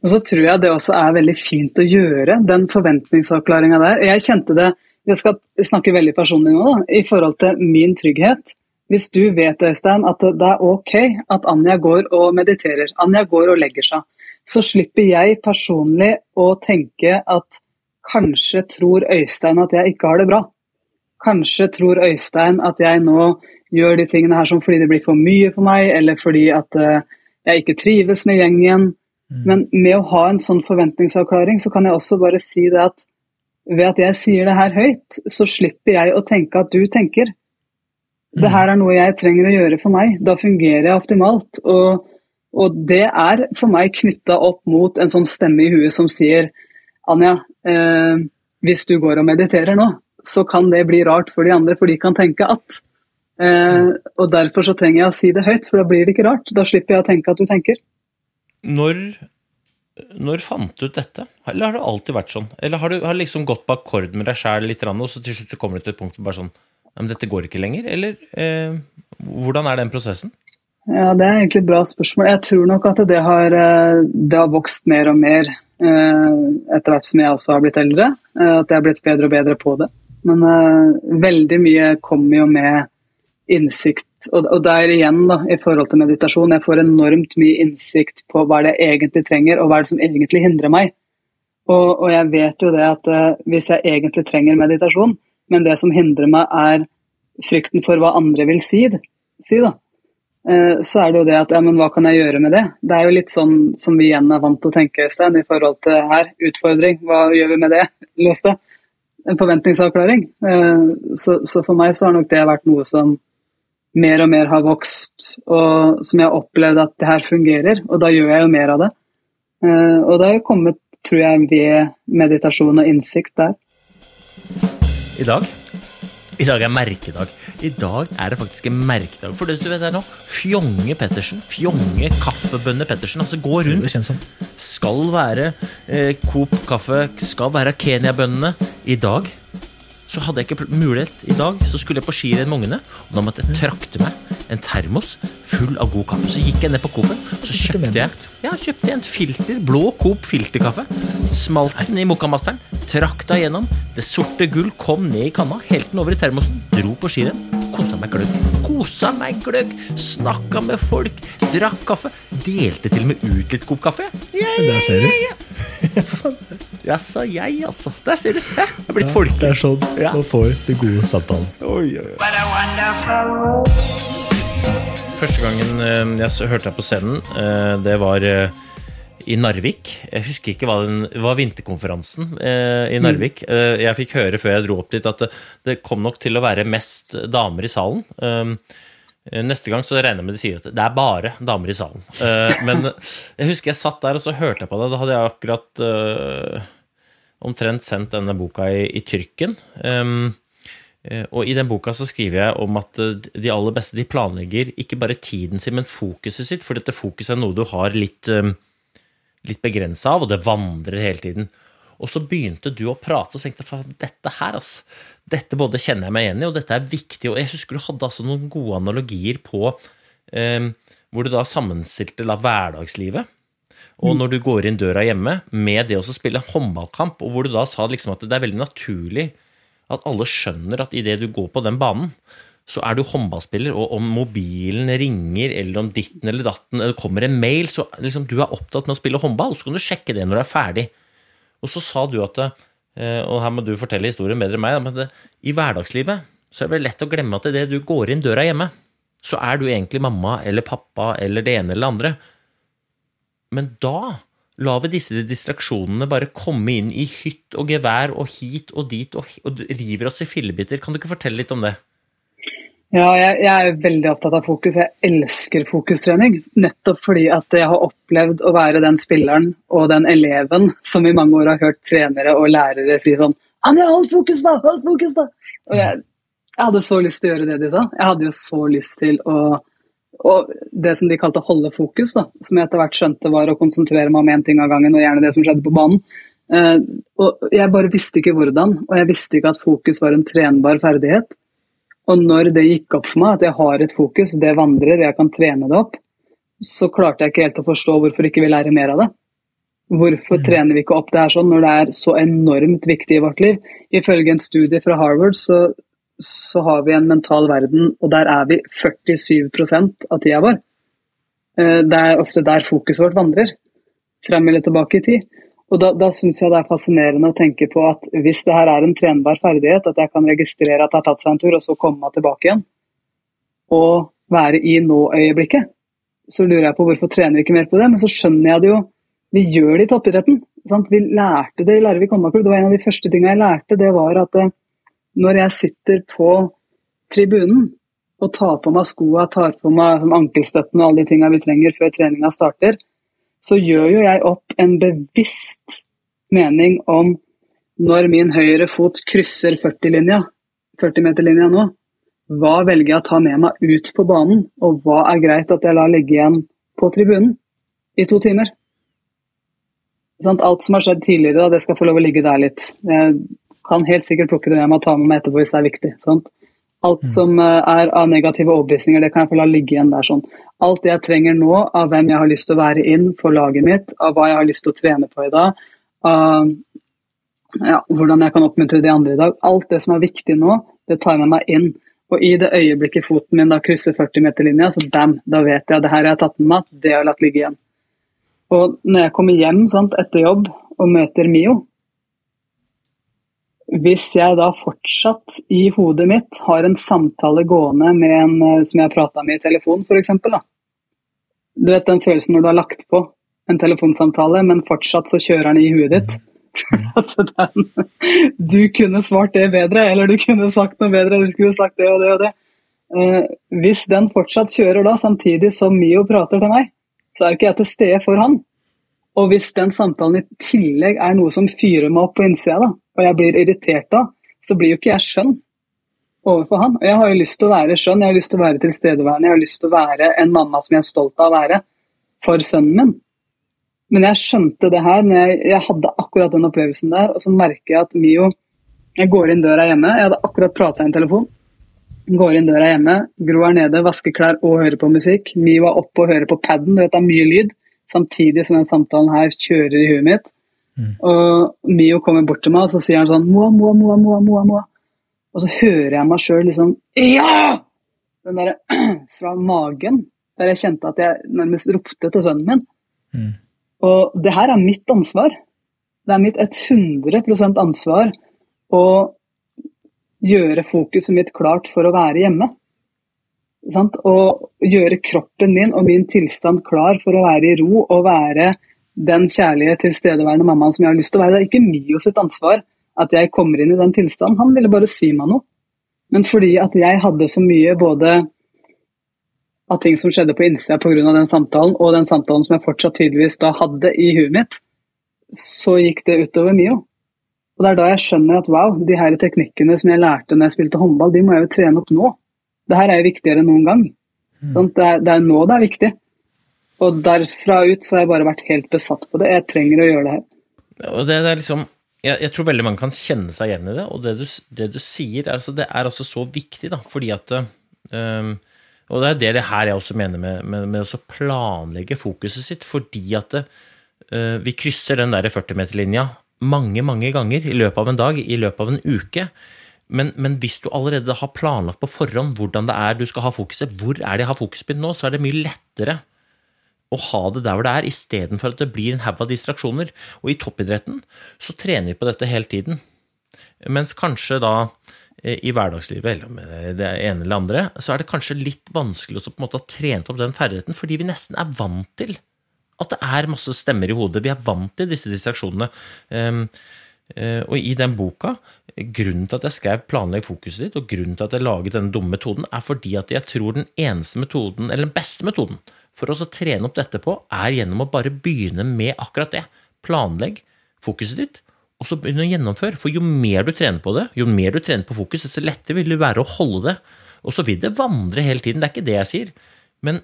Og så tror jeg det også er veldig fint å gjøre, den forventningsavklaringa der. Jeg kjente det, jeg skal snakke veldig personlig nå, da, i forhold til min trygghet. Hvis du vet Øystein, at det er ok at Anja går og mediterer, Anja går og legger seg, så slipper jeg personlig å tenke at kanskje tror Øystein at jeg ikke har det bra. Kanskje tror Øystein at jeg nå gjør de tingene her som fordi det blir for mye for meg, eller fordi at uh, jeg ikke trives med gjengen. Mm. Men med å ha en sånn forventningsavklaring, så kan jeg også bare si det at ved at jeg sier det her høyt, så slipper jeg å tenke at du tenker. Det her er noe jeg trenger å gjøre for meg. Da fungerer jeg optimalt. Og, og det er for meg knytta opp mot en sånn stemme i huet som sier Anja, eh, hvis du går og mediterer nå, så kan det bli rart for de andre, for de kan tenke at Eh, og Derfor så trenger jeg å si det høyt, for da blir det ikke rart. Da slipper jeg å tenke at du tenker. Når, når fant du ut dette? Eller har det alltid vært sånn? Eller har du har liksom gått på akkord med deg sjæl litt, og så til slutt så kommer du til et punkt hvor bare sånn Men dette går ikke lenger? Eller eh, hvordan er den prosessen? Ja, Det er egentlig et bra spørsmål. Jeg tror nok at det har, eh, det har vokst mer og mer eh, etter hvert som jeg også har blitt eldre. Eh, at jeg har blitt bedre og bedre på det. Men veldig mye kommer jo med innsikt. Og, og der igjen, da, i forhold til meditasjon, jeg får enormt mye innsikt på hva det jeg egentlig trenger, og hva er det som egentlig hindrer meg. Og, og jeg vet jo det at hvis jeg egentlig trenger meditasjon, men det som hindrer meg, er frykten for hva andre vil si, si da. Uh, så er det jo det at ja, men hva kan jeg gjøre med det? Det er jo litt sånn som vi igjen er vant til å tenke, Øystein, i forhold til her. Utfordring, hva gjør vi med det? Løs det en forventningsavklaring. Eh, så, så, for meg så har nok det vært noe som mer og mer har vokst, og som jeg har opplevd at det her fungerer, og da gjør jeg jo mer av det. Eh, og det har jo kommet, tror jeg, ved meditasjon og innsikt der. I dag i dag er merkedag. I dag er det faktisk en merkedag. For det du vet her nå, Fjonge Pettersen, Fjonge Kaffebønne Pettersen, altså gå rundt. Skal være eh, Coop kaffe, skal være Kenya-bønnene. I dag så hadde jeg ikke mulighet. I dag så skulle jeg på skirenn med ungene, og da måtte jeg trakte meg en termos full av god kaffe. Så gikk jeg ned på Coop-en, så kjøpte jeg, ja, kjøpte jeg en filter, blå Coop filterkaffe. Smalt den i Mokkamasteren, trakta gjennom. Det sorte gull kom ned i kanna, helt den over i termosen, dro på skirenn. Kosa meg gløgg. Kosa meg gløgg! Snakka med folk, drakk kaffe. Delte til og med ut litt Coop-kaffe. Yeah, ja, ja, ja. Jaså, jeg, altså. Der ser du. Jeg er blitt folkelig. Sånn man får det gode samtalen. Oi, oi, oi. Første gangen eh, jeg hørte deg på scenen, eh, det var eh, i Narvik. Jeg husker ikke hva den var vinterkonferansen eh, i Narvik. Mm. Eh, jeg fikk høre før jeg dro opp dit at det, det, kom nok til å være mest damer i salen. Eh, neste gang så regner jeg med de sier at det er bare damer i salen. Men jeg husker jeg satt der og så hørte jeg på det. Da hadde jeg akkurat omtrent sendt denne boka i, i tyrken. Um, og i den boka så skriver jeg om at de aller beste de planlegger ikke bare tiden sin, men fokuset sitt, for dette fokuset er noe du har litt um, litt begrensa av, og det vandrer hele tiden. Og så begynte du å prate, og tenkte jeg dette her, altså. Dette både kjenner jeg meg igjen i, og dette er viktig. Og jeg husker du hadde altså noen gode analogier på eh, hvor du da sammenstilte hverdagslivet. Og når du går inn døra hjemme med det å spille håndballkamp, og hvor du da sa liksom at det er veldig naturlig at alle skjønner at idet du går på den banen, så er du håndballspiller, og om mobilen ringer, eller om ditten eller datten, eller kommer en mail, så liksom du er opptatt med å spille håndball, så kan du sjekke det når du er ferdig. Og så sa du at eh, Og her må du fortelle historien bedre enn meg, men det, i hverdagslivet så er det lett å glemme at idet du går inn døra hjemme, så er du egentlig mamma eller pappa eller det ene eller det andre. Men da lar vi disse distraksjonene bare komme inn i hytt og gevær og hit og dit og, og river oss i fillebiter. Kan du ikke fortelle litt om det? Ja, jeg, jeg, er veldig opptatt av fokus. Jeg elsker fokustrening. Nettopp fordi at jeg har opplevd å være den spilleren og den eleven som i mange år har hørt trenere og lærere si sånn Anja, hold fokus, da! Hold fokus, da! Og jeg, jeg, hadde så lyst til å gjøre det de sa. Jeg hadde jo så lyst til å og det som de kalte holde fokus, da, som jeg etter hvert skjønte var å konsentrere meg om én ting av gangen, og gjerne det som skjedde på banen. Uh, og Jeg bare visste ikke hvordan, og jeg visste ikke at fokus var en trenbar ferdighet. Og når det gikk opp for meg at jeg har et fokus, det vandrer, jeg kan trene det opp, så klarte jeg ikke helt å forstå hvorfor ikke vi lærer mer av det. Hvorfor mm. trener vi ikke opp det her sånn når det er så enormt viktig i vårt liv? Ifølge en studie fra Harvard så, så har vi en mental verden, og der er vi 47 av tida vår. Eh, det er ofte der fokuset vårt vandrer. Frem eller tilbake i tid. Og Da, da syns jeg det er fascinerende å tenke på at hvis det her er en trenbar ferdighet, at jeg kan registrere at det har tatt seg en tur, og så komme meg tilbake igjen, og være i nå-øyeblikket, så lurer jeg på hvorfor trener vi ikke mer på det. Men så skjønner jeg det jo. Vi gjør det i toppidretten. Sant? Vi lærte det i Larvik håndballklubb. Det var en av de første tingene jeg lærte. Det var at eh, når jeg sitter på tribunen og tar på meg skoa, tar på meg ankelstøtten og alle de tingene vi trenger før treninga starter, så gjør jo jeg opp en bevisst mening om når min høyre fot krysser 40-linja, 40-meterlinja nå, hva velger jeg å ta med meg ut på banen, og hva er greit at jeg lar ligge igjen på tribunen i to timer? Alt som har skjedd tidligere, det skal få lov å ligge der litt. Kan helt sikkert plukke det med meg og ta med meg etterpå hvis det er viktig. Sant? Alt mm. som eh, er av negative overbevisninger, det kan jeg få la ligge igjen der. sånn. Alt det jeg trenger nå av hvem jeg har lyst til å være inn for laget mitt, av hva jeg har lyst til å trene på i dag, av ja, hvordan jeg kan oppmuntre de andre i dag. Alt det som er viktig nå, det tar jeg med meg inn. Og i det øyeblikket foten min da krysser 40-meterlinja, så bam, da vet jeg det her jeg har tatt med meg, det har jeg latt ligge igjen. Og når jeg kommer hjem sant, etter jobb og møter Mio Hvis jeg da fortsatt i hodet mitt har en samtale gående med en eh, som jeg prata med i telefon, f.eks. Du vet den følelsen når du har lagt på en telefonsamtale, men fortsatt så kjører den i huet ditt. Den, du kunne svart det bedre, eller du kunne sagt noe bedre, eller du skulle sagt det og det og det. Uh, hvis den fortsatt kjører da, samtidig som Mio prater til meg, så er jo ikke jeg til stede for han. Og hvis den samtalen i tillegg er noe som fyrer meg opp på innsida, da, og jeg blir irritert da, så blir jo ikke jeg skjønn overfor han. Og jeg har jo lyst til å være skjønn, jeg har lyst til å være tilstedeværende, jeg har lyst til å være en mamma som jeg er stolt av å være for sønnen min. Men jeg skjønte det her når jeg, jeg hadde akkurat den opplevelsen der, og så merker jeg at Mio Jeg går inn døra hjemme, jeg hadde akkurat prata i en telefon. Går inn døra hjemme, Gro er nede, vasker klær og hører på musikk. Mio er oppe og hører på paden, du vet det er mye lyd. Samtidig som den samtalen her kjører i huet mitt. Mm. Og Mio kommer bort til meg og så sier han sånn Moa, Moa, Moa, Moa, Moa, Moa. Og så hører jeg meg sjøl liksom Ja! Den derre fra magen, der jeg kjente at jeg nærmest ropte til sønnen min. Mm. Og det her er mitt ansvar. Det er mitt 100% ansvar å gjøre fokuset mitt klart for å være hjemme. Sant? Og gjøre kroppen min og min tilstand klar for å være i ro og være den kjærlige, tilstedeværende mammaen som jeg har lyst til å være. Det er ikke Mio sitt ansvar at jeg kommer inn i den tilstanden. Han ville bare si meg noe. Men fordi at jeg hadde så mye både av ting som skjedde på innsida pga. den samtalen, og den samtalen som jeg fortsatt tydeligvis da hadde i huet mitt, så gikk det utover Mio. Og det er da jeg skjønner at wow, de her teknikkene som jeg lærte når jeg spilte håndball, de må jeg jo trene opp nå. Det her er jo viktigere enn noen gang. Sånn, det, er, det, er, nå det er viktig. Og derfra ut så har jeg bare vært helt besatt på det. Jeg trenger å gjøre det her. Og det, det er liksom jeg, jeg, tror veldig mange kan kjenne seg igjen i det, og det du, det du sier, altså, det er altså så viktig, da, fordi at um, og det er det, det her jeg også mener med, med, med å planlegge fokuset sitt, fordi at uh, vi krysser den der 40-meterlinja mange, mange ganger i løpet av en dag, i løpet av en uke. Men, men, hvis du allerede har planlagt på forhånd hvordan det er du skal ha fokuset, hvor er det jeg har fokuset mitt nå, så er det mye lettere å ha det der hvor det er, istedenfor at det blir en haug av distraksjoner. Og i toppidretten så trener vi på dette hele tiden. Mens kanskje da Eh, i hverdagslivet, eller med det ene eller andre, så er det kanskje litt vanskelig å på en måte ha trent opp den ferdigheten, fordi vi nesten er vant til at det er masse stemmer i hodet. Vi er vant til disse distraksjonene. Um, uh, og i den boka, grunnen til at jeg skrev 'Planlegg fokuset ditt', og grunnen til at jeg laget denne dumme metoden, er fordi at jeg tror den eneste metoden, eller den beste metoden, for å trene opp dette på, er gjennom å bare begynne med akkurat det. Planlegg fokuset ditt, og så begynne å gjennomføre. For jo mer du trener på det, jo mer du trener på fokus, desto lettere vil det være å holde det. Og så vil det vandre hele tiden, det er ikke det jeg sier. Men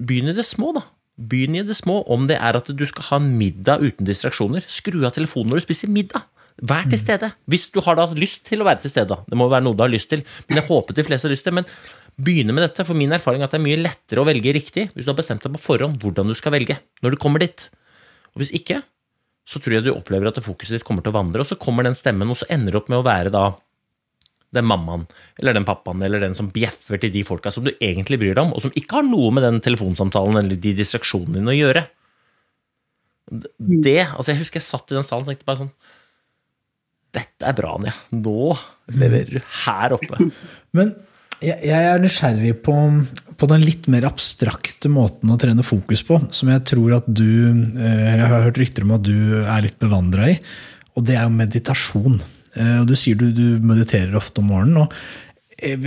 begynn i det små, da. Begynn i det små. Om det er at du skal ha en middag uten distraksjoner, skru av telefonen når du spiser middag. Vær til mm. stede. Hvis du har da lyst til å være til stede. Det må være noe du har lyst til. Men jeg håper de fleste har lyst til. Men begynne med dette. For min erfaring er at det er mye lettere å velge riktig hvis du har bestemt deg på forhånd hvordan du skal velge når du kommer dit. Og hvis ikke, så tror jeg du opplever at fokuset ditt kommer til å vandre, og så kommer den stemmen, og så ender det opp med å være da den mammaen eller den pappaen eller den som bjeffer til de folka som du egentlig bryr deg om, og som ikke har noe med den telefonsamtalen eller de distraksjonene dine å gjøre. Det, altså Jeg husker jeg satt i den salen og tenkte bare sånn Dette er bra, Anja. Nå leverer du her oppe. Men jeg, er nysgjerrig på, på, den litt mer abstrakte måten å trene fokus på, som jeg tror at du eh, eller Jeg har hørt rykter om at du er litt bevandra i, og det er jo meditasjon. Eh, du sier du, du mediterer ofte om morgenen. og jeg,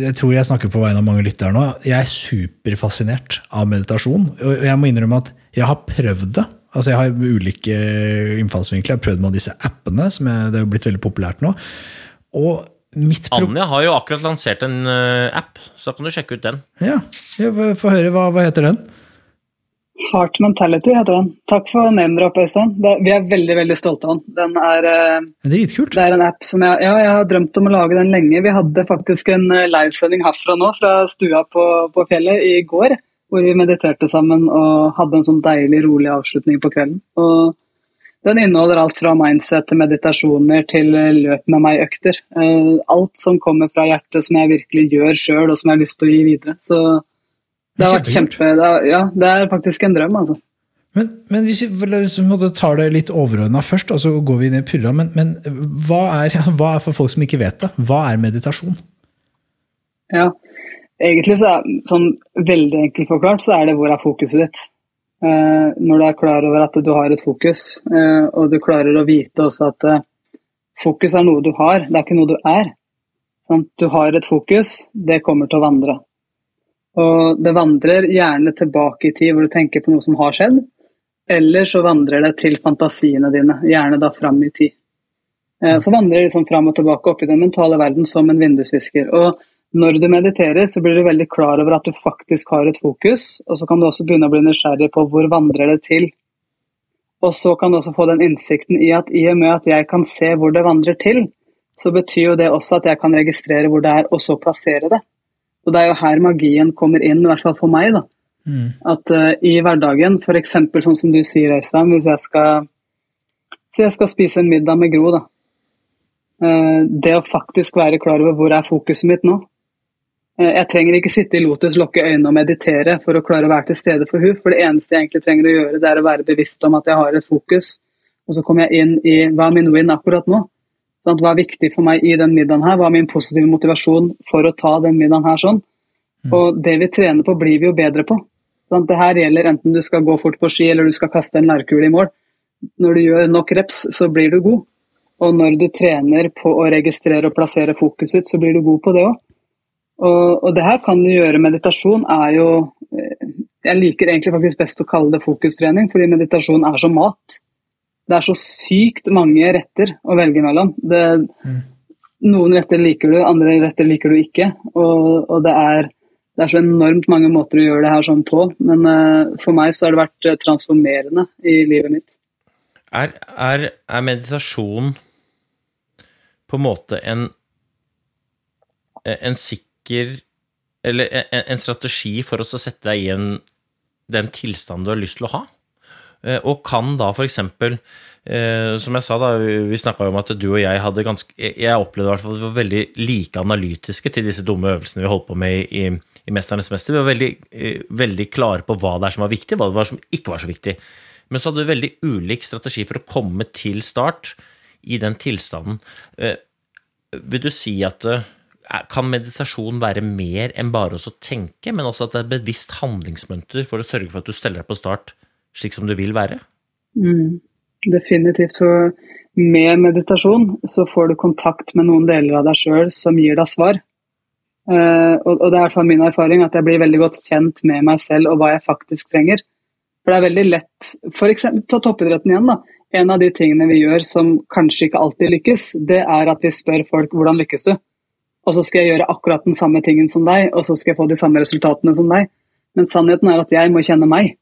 jeg, tror jeg snakker på vegne av mange lyttere nå. Jeg er superfascinert av meditasjon. Og jeg må innrømme at jeg har prøvd det. Altså Jeg har ulike innfallsvinkler. Jeg har prøvd med disse appene, som jeg, det er blitt veldig populært nå. Og Anja har jo akkurat lansert en uh, app, så da kan du sjekke ut den. Ja, Få høre. Hva, hva, heter den? Heart Mentality heter den. Takk for name-drop, Øystein. Vi er veldig veldig stolte av den. Den er, uh, Dritkult. Det er en app som jeg, ja, jeg har drømt om å lage den lenge. Vi hadde faktisk en uh, livesending herfra nå, fra stua på, på, fjellet, i går. Hvor vi mediterte sammen og hadde en sånn deilig, rolig avslutning på kvelden. Og Den inneholder alt fra mindset til meditasjoner til eh, løp med meg-økter. Eh, alt som kommer fra hjertet som jeg virkelig gjør sjøl, og som jeg har lyst til å gi videre. Så det har vært kjempe... Det er, ja, det er faktisk en drøm, altså. Men, men hvis vi tar det litt overordna først, og så går vi inn i purra. Men, men hva, er, hva, er, for folk som ikke vet det, hva er meditasjon? Ja, egentlig så er sånn veldig enkelt forklart, så er det hvor er fokuset ditt. Eh, når du er klar over at du har et fokus, eh, og du klarer å vite også at eh, fokus er noe du har, det er ikke noe du er. Du har et fokus, det kommer til å vandre. Og det vandrer gjerne tilbake i tid hvor du tenker på noe som har skjedd, eller så vandrer det til fantasiene dine, gjerne da fram i tid. Så vandrer det liksom fram og tilbake opp i den mentale verden som en vindusvisker. Og når du mediterer, så blir du veldig klar over at du faktisk har et fokus, og så kan du også begynne å bli nysgjerrig på hvor vandrer det til. Og så kan du også få den innsikten i at i og med at jeg kan se hvor det vandrer til, så betyr jo det også at jeg kan registrere hvor det er, og så plassere det. Og det er jo her magien kommer inn, i hvert fall for meg. da. Mm. At uh, i hverdagen, f.eks. sånn som du sier, Øystein, hvis jeg skal, så jeg skal spise en middag med Gro, da. Uh, det å faktisk være klar over hvor er fokuset mitt nå, Eh, jeg trenger ikke sitte i lotus, lukke øynene og meditere for å klare å være til stede for hun, for det eneste jeg egentlig trenger å gjøre, det er å være bevisst om at jeg har et fokus. Og så kommer jeg inn i hva er min win akkurat nå? Sånn, hva er viktig for meg i den middagen her? Hva er min positive motivasjon for å ta den middagen her sånn? Mm. Og det vi trener på, blir vi jo bedre på. Sånn, det her gjelder enten du skal gå fort på ski eller du skal kaste en lærkule i mål. Når du gjør nok reps, så blir du god. Og når du trener på å registrere og plassere fokuset, så blir du god på det òg. Og, og, det her kan du gjøre. Meditasjon er jo eh, Jeg liker egentlig faktisk best å kalle det fokustrening, fordi meditasjon er som mat. Det er så sykt mange retter å velge mellom. Det, mm. Noen retter liker du, andre retter liker du ikke. Og, og det, er, det, er, så enormt mange måter å gjøre det her sånn på. Men uh, for meg så har det vært uh, transformerende i livet mitt. Er, er, er meditasjon på en måte en, en sikker tenker Eller en, strategi for oss å sette deg i en, den tilstanden du har lyst til å ha. Eh, og kan da f.eks. Eh, som jeg sa, da, vi snakka om at du og jeg hadde ganske Jeg opplevde i at vi var veldig like analytiske til disse dumme øvelsene vi holdt på med i, i Mesternes mester. Vi var veldig, eh, veldig, klare på hva det er som var viktig, hva det var som ikke var så viktig. Men så hadde vi veldig ulik strategi for å komme til start i den tilstanden. Vil du si at kan meditasjon være mer enn bare å tenke, men også at det er et bevisst handlingsmønster for å sørge for at du steller deg på start slik som du vil være? Mm, definitivt. For med meditasjon så får du kontakt med noen deler av deg sjøl som gir deg svar. Uh, og, og, det er i hvert fall min erfaring at jeg blir veldig godt kjent med meg selv og hva jeg faktisk trenger. For det er veldig lett For eksempel, ta toppidretten igjen, da. En av de tingene vi gjør som kanskje ikke alltid lykkes, det er at vi spør folk hvordan lykkes du? Og så skal jeg gjøre akkurat den samme tingen som deg, og så skal jeg få de samme resultatene som deg. Men sannheten er at jeg må kjenne meg.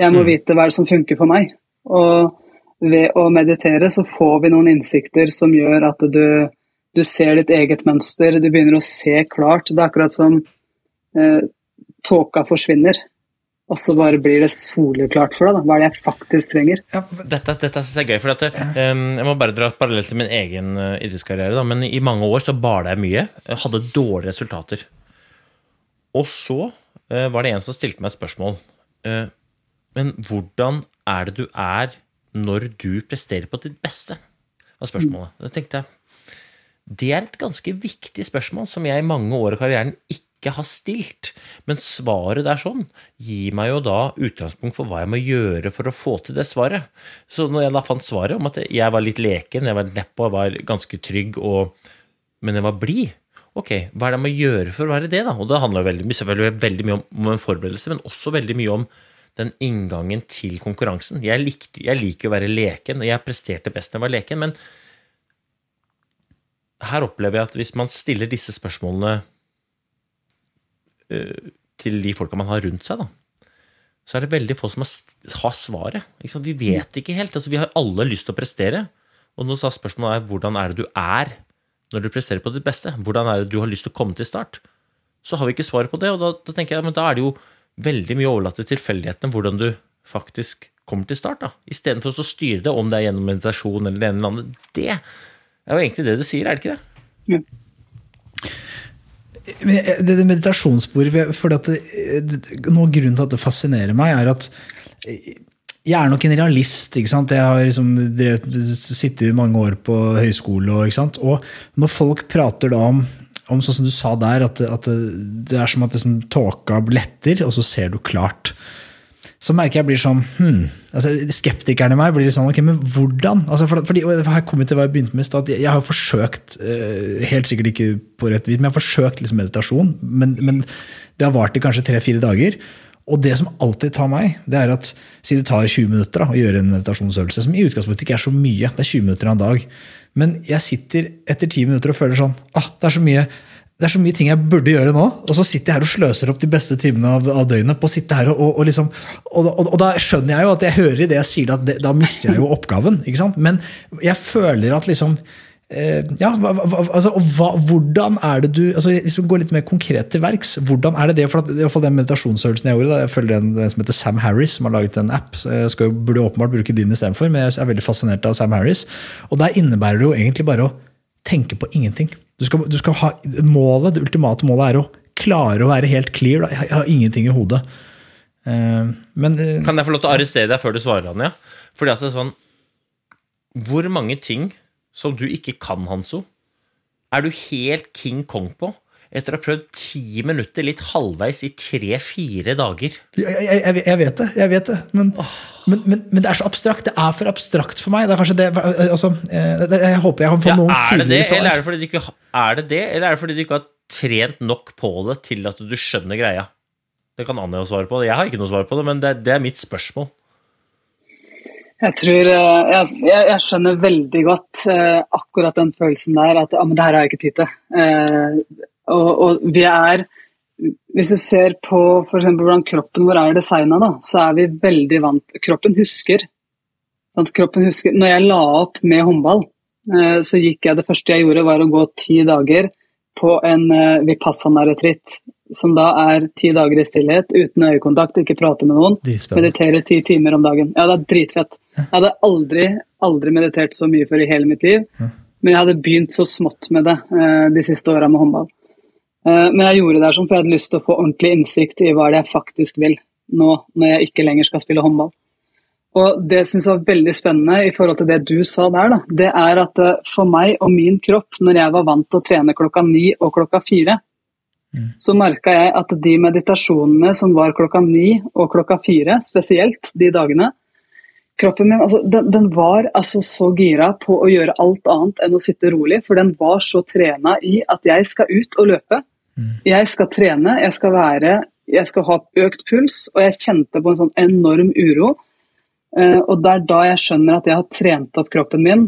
Jeg må mm. vite hva som funker for meg. Og ved å meditere så får vi noen innsikter som gjør at du, du ser ditt eget mønster, du begynner å se klart. Det er akkurat som eh, tåka forsvinner og så bare blir det soleklart for deg. Da. Hva er det jeg faktisk trenger? Ja, dette dette syns jeg er gøy. for at, um, Jeg må bare dra parallelt til min egen uh, idrettskarriere. Da, men i mange år så bala jeg mye. Jeg hadde dårlige resultater. Og så uh, var det en som stilte meg et spørsmål. Uh, men hvordan er det du er når du presterer på ditt beste? var spørsmålet. Da tenkte jeg det er et ganske viktig spørsmål som jeg i mange år i karrieren ikke ikke har stilt. Men svaret der sånn gir meg jo da utgangspunkt for hva jeg må gjøre for å få til det svaret. Så når jeg da fant svaret om at jeg var litt leken, jeg var nedpå, jeg var ganske trygg, og, men jeg var blid Ok, hva er det jeg må gjøre for å være det, da? Og det handler veldig, selvfølgelig veldig mye om, en forberedelse, men også veldig mye om den inngangen til konkurransen. Jeg, likte, jeg liker å være leken, og jeg presterte best når jeg var leken, men her opplever jeg at hvis man stiller disse spørsmålene til de folka man har rundt seg, da, så er det veldig få som har svaret. Vi vet ikke helt. Altså, vi har alle lyst til å prestere. Og nå sa spørsmålet er hvordan er det du er når du presterer på ditt beste? Hvordan er det du har lyst til å komme til start? Så har vi ikke svaret på det, og da, da tenker jeg men da er det jo veldig mye overlatt til tilfeldighetene hvordan du faktisk kommer til start. da, Istedenfor å styre det, om det er gjennom meditasjon eller det ene eller andre. Det er jo egentlig det du sier, er det ikke det? Jeg- det, det meditasjonssporet for at det, Noe grunnen til at det fascinerer meg, er at jeg er nok en realist. ikke sant? Jeg har liksom drevet, sittet mange år på høyskole. Og, ikke sant? og når folk prater da om, om sånn som du sa der, at, at det er som at liksom, tåka letter, og så ser du klart. Så merker jeg blir sånn hmm, altså Skeptikeren i meg blir sånn ok, men hvordan? Altså, for, fordi, Her kommer vi til hva jeg begynte med at Jeg har forsøkt, eh, helt sikkert ikke på rett vis, men jeg har forsøkt liksom meditasjon. Men, men det har vart i kanskje tre-fire dager. Og det som alltid tar meg, det er at si det tar 20 minutter da, å gjøre en meditasjonsøvelse, som i utgangspunktet ikke er så mye, det er 20 minutter av en dag, men jeg sitter etter 10 minutter og føler sånn ah, det er så mye det er så mye ting jeg burde gjøre nå, og så sitter jeg her og sløser opp de beste timene av, av døgnet på å sitte her og, og, og liksom og, og, da skjønner jeg jo at jeg hører i det jeg sier, at det, da mister jeg jo oppgaven. ikke sant? Men jeg føler at liksom eh, ja, altså, hva, Hvordan er det du altså Hvis vi går litt mer konkret til verks, hvordan er det det? For at, i hvert fall den meditasjonsøvelsen jeg gjorde, da, jeg følger en, en som heter Sam Harris, som har laget en app. så Jeg skal, burde åpenbart bruke din istedenfor, men jeg er veldig fascinert av Sam Harris. Og der innebærer det jo egentlig bare å tenke på ingenting. Du skal, du skal ha, målet, Det ultimate målet er å klare å være helt clear. Da. Jeg har ingenting i hodet. Uh, men uh, Kan jeg få lov til å arrestere deg før du svarer, Anja? Fordi at det er sånn Hvor mange ting som du ikke kan, Hanso, er du helt King Kong på etter å ha prøvd ti minutter litt halvveis i tre-fire dager? jeg, jeg, jeg, vet det, jeg vet det. Men, men, men, men det er så abstrakt. Det er for abstrakt for meg. Det er kanskje det, altså, eh, det Jeg håper jeg kan få Ja, noen er, det det, tydelige eller er det fordi du ikke, er det det, eller er det fordi du ikke har trent nok på det til at du skjønner greia? Det kan Anja svare på. Jeg har ikke noe svar på det, men det, det er mitt spørsmål. Jeg tror eh, jeg, jeg, jeg skjønner veldig godt eh, akkurat den følelsen der, at ah, men det her har jeg ikke tid til. Eh, og, og vi er Hvis du ser på for eksempel hvordan kroppen vår er designa, så er vi veldig vant Kroppen husker. Kroppen husker. Når jeg la opp med håndball, eh, så gikk jeg Det første jeg gjorde, var å gå ti dager på en eh, vipassana-retreat. Som da er ti dager i stillhet, uten øyekontakt, ikke prate med noen. Meditere ti timer om dagen. Ja, det er dritfett. Jeg hadde aldri, aldri meditert så mye før i hele mitt liv. Men jeg hadde begynt så smått med det eh, de siste åra med håndball. Eh, men jeg gjorde det her sånn, for jeg hadde lyst til å få ordentlig innsikt i hva det er jeg faktisk vil nå når jeg ikke lenger skal spille håndball. Og det jeg synes var veldig spennende i forhold til det du sa der, da, det er at eh, for meg og min kropp, når jeg var vant til å trene klokka ni og klokka fire, så merka jeg at de meditasjonene som var klokka ni og klokka fire, spesielt de dagene Kroppen min altså, den, den var altså så gira på å gjøre alt annet enn å sitte rolig, for den var så trena i at jeg skal ut og løpe. Jeg skal trene, jeg skal være Jeg skal ha økt puls, og jeg kjente på en sånn enorm uro. Eh, og det er da jeg skjønner at jeg har trent opp kroppen min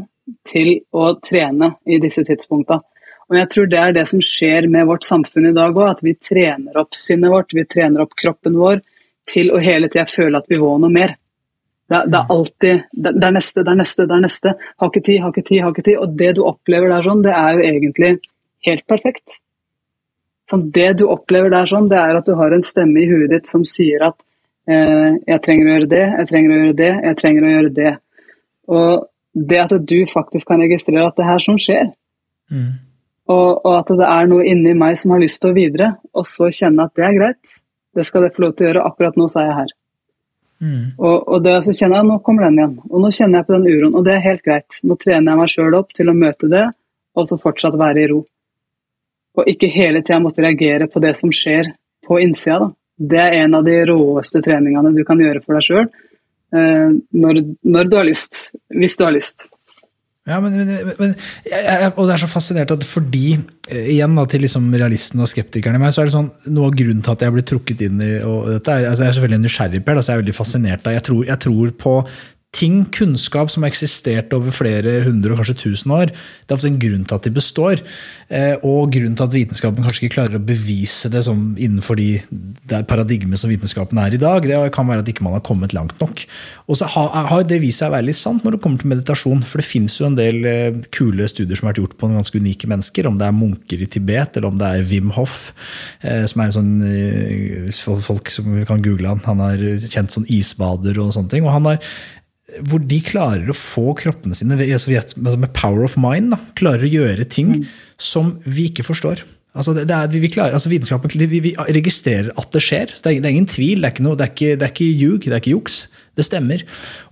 til å trene i disse tidspunkta. Og jeg tror det er det som skjer med vårt samfunn i dag òg, at vi trener opp sinnet vårt, vi trener opp kroppen vår til å hele tida føle at vi må noe mer. Det, det er alltid det er neste, det er neste, det er neste. Har ikke tid, har ikke tid, har ikke tid. Og det du opplever der sånn, det er jo egentlig helt perfekt. Sånn, det du opplever der sånn, det er at du har en stemme i huet ditt som sier at eh, jeg trenger å gjøre det, jeg trenger å gjøre det, jeg trenger å gjøre det. Og det at du faktisk kan registrere at det er som skjer, og, og at det er noe inni meg som har lyst til å videre, og så kjenne at det er greit, det skal det få lov til å gjøre, akkurat nå så er jeg her. Og, og det så kjenner jeg, nå kommer den igjen, og nå kjenner jeg på den uroen, og det er helt greit. Nå trener jeg meg sjøl opp til å møte det, og så fortsatt være i ro. Og ikke hele tida måtte reagere på det som skjer på innsida. Da. Det er en av de råeste treningene du kan gjøre for deg sjøl, eh, når, når du har lyst. Hvis du har lyst. Ja, men, men, men jeg, Og det er så fascinert at fordi, eh, igjen da, til liksom realisten og skeptikeren i meg, så er det sånn, noe av grunnen til at jeg blir trukket inn i dette er, altså Jeg er selvfølgelig nysgjerrig Per, altså jeg er veldig fascinert av Jeg tror, jeg tror på ting, kunnskap som har eksistert over flere hundre og kanskje tusen år. Det er ofte en grunn til at de består. Eh, og grunnen til at vitenskapen kanskje ikke klarer å bevise det som innenfor de, det paradigmet som vitenskapen er i dag, det kan være at ikke man har kommet langt nok. Og så har det vist seg å være litt sant når det kommer til meditasjon. For det fins jo en del eh, kule studier som har vært gjort på ganske unike mennesker. Om det er munker i Tibet, eller om det er Wim Hoff, eh, som er en sånn folk som kan google han. Han er kjent som isbader og sånne ting. og han har hvor de klarer å få kroppene sine altså altså med power of mind da, klarer å gjøre ting mm. som vi ikke forstår. Altså det, det er, vi, klarer, altså vi, vi, registrerer at det skjer. så Det er, det er ingen tvil. Det er ikke, noe, det er ikke, det er ikke ljug, det er ikke juks. Det stemmer.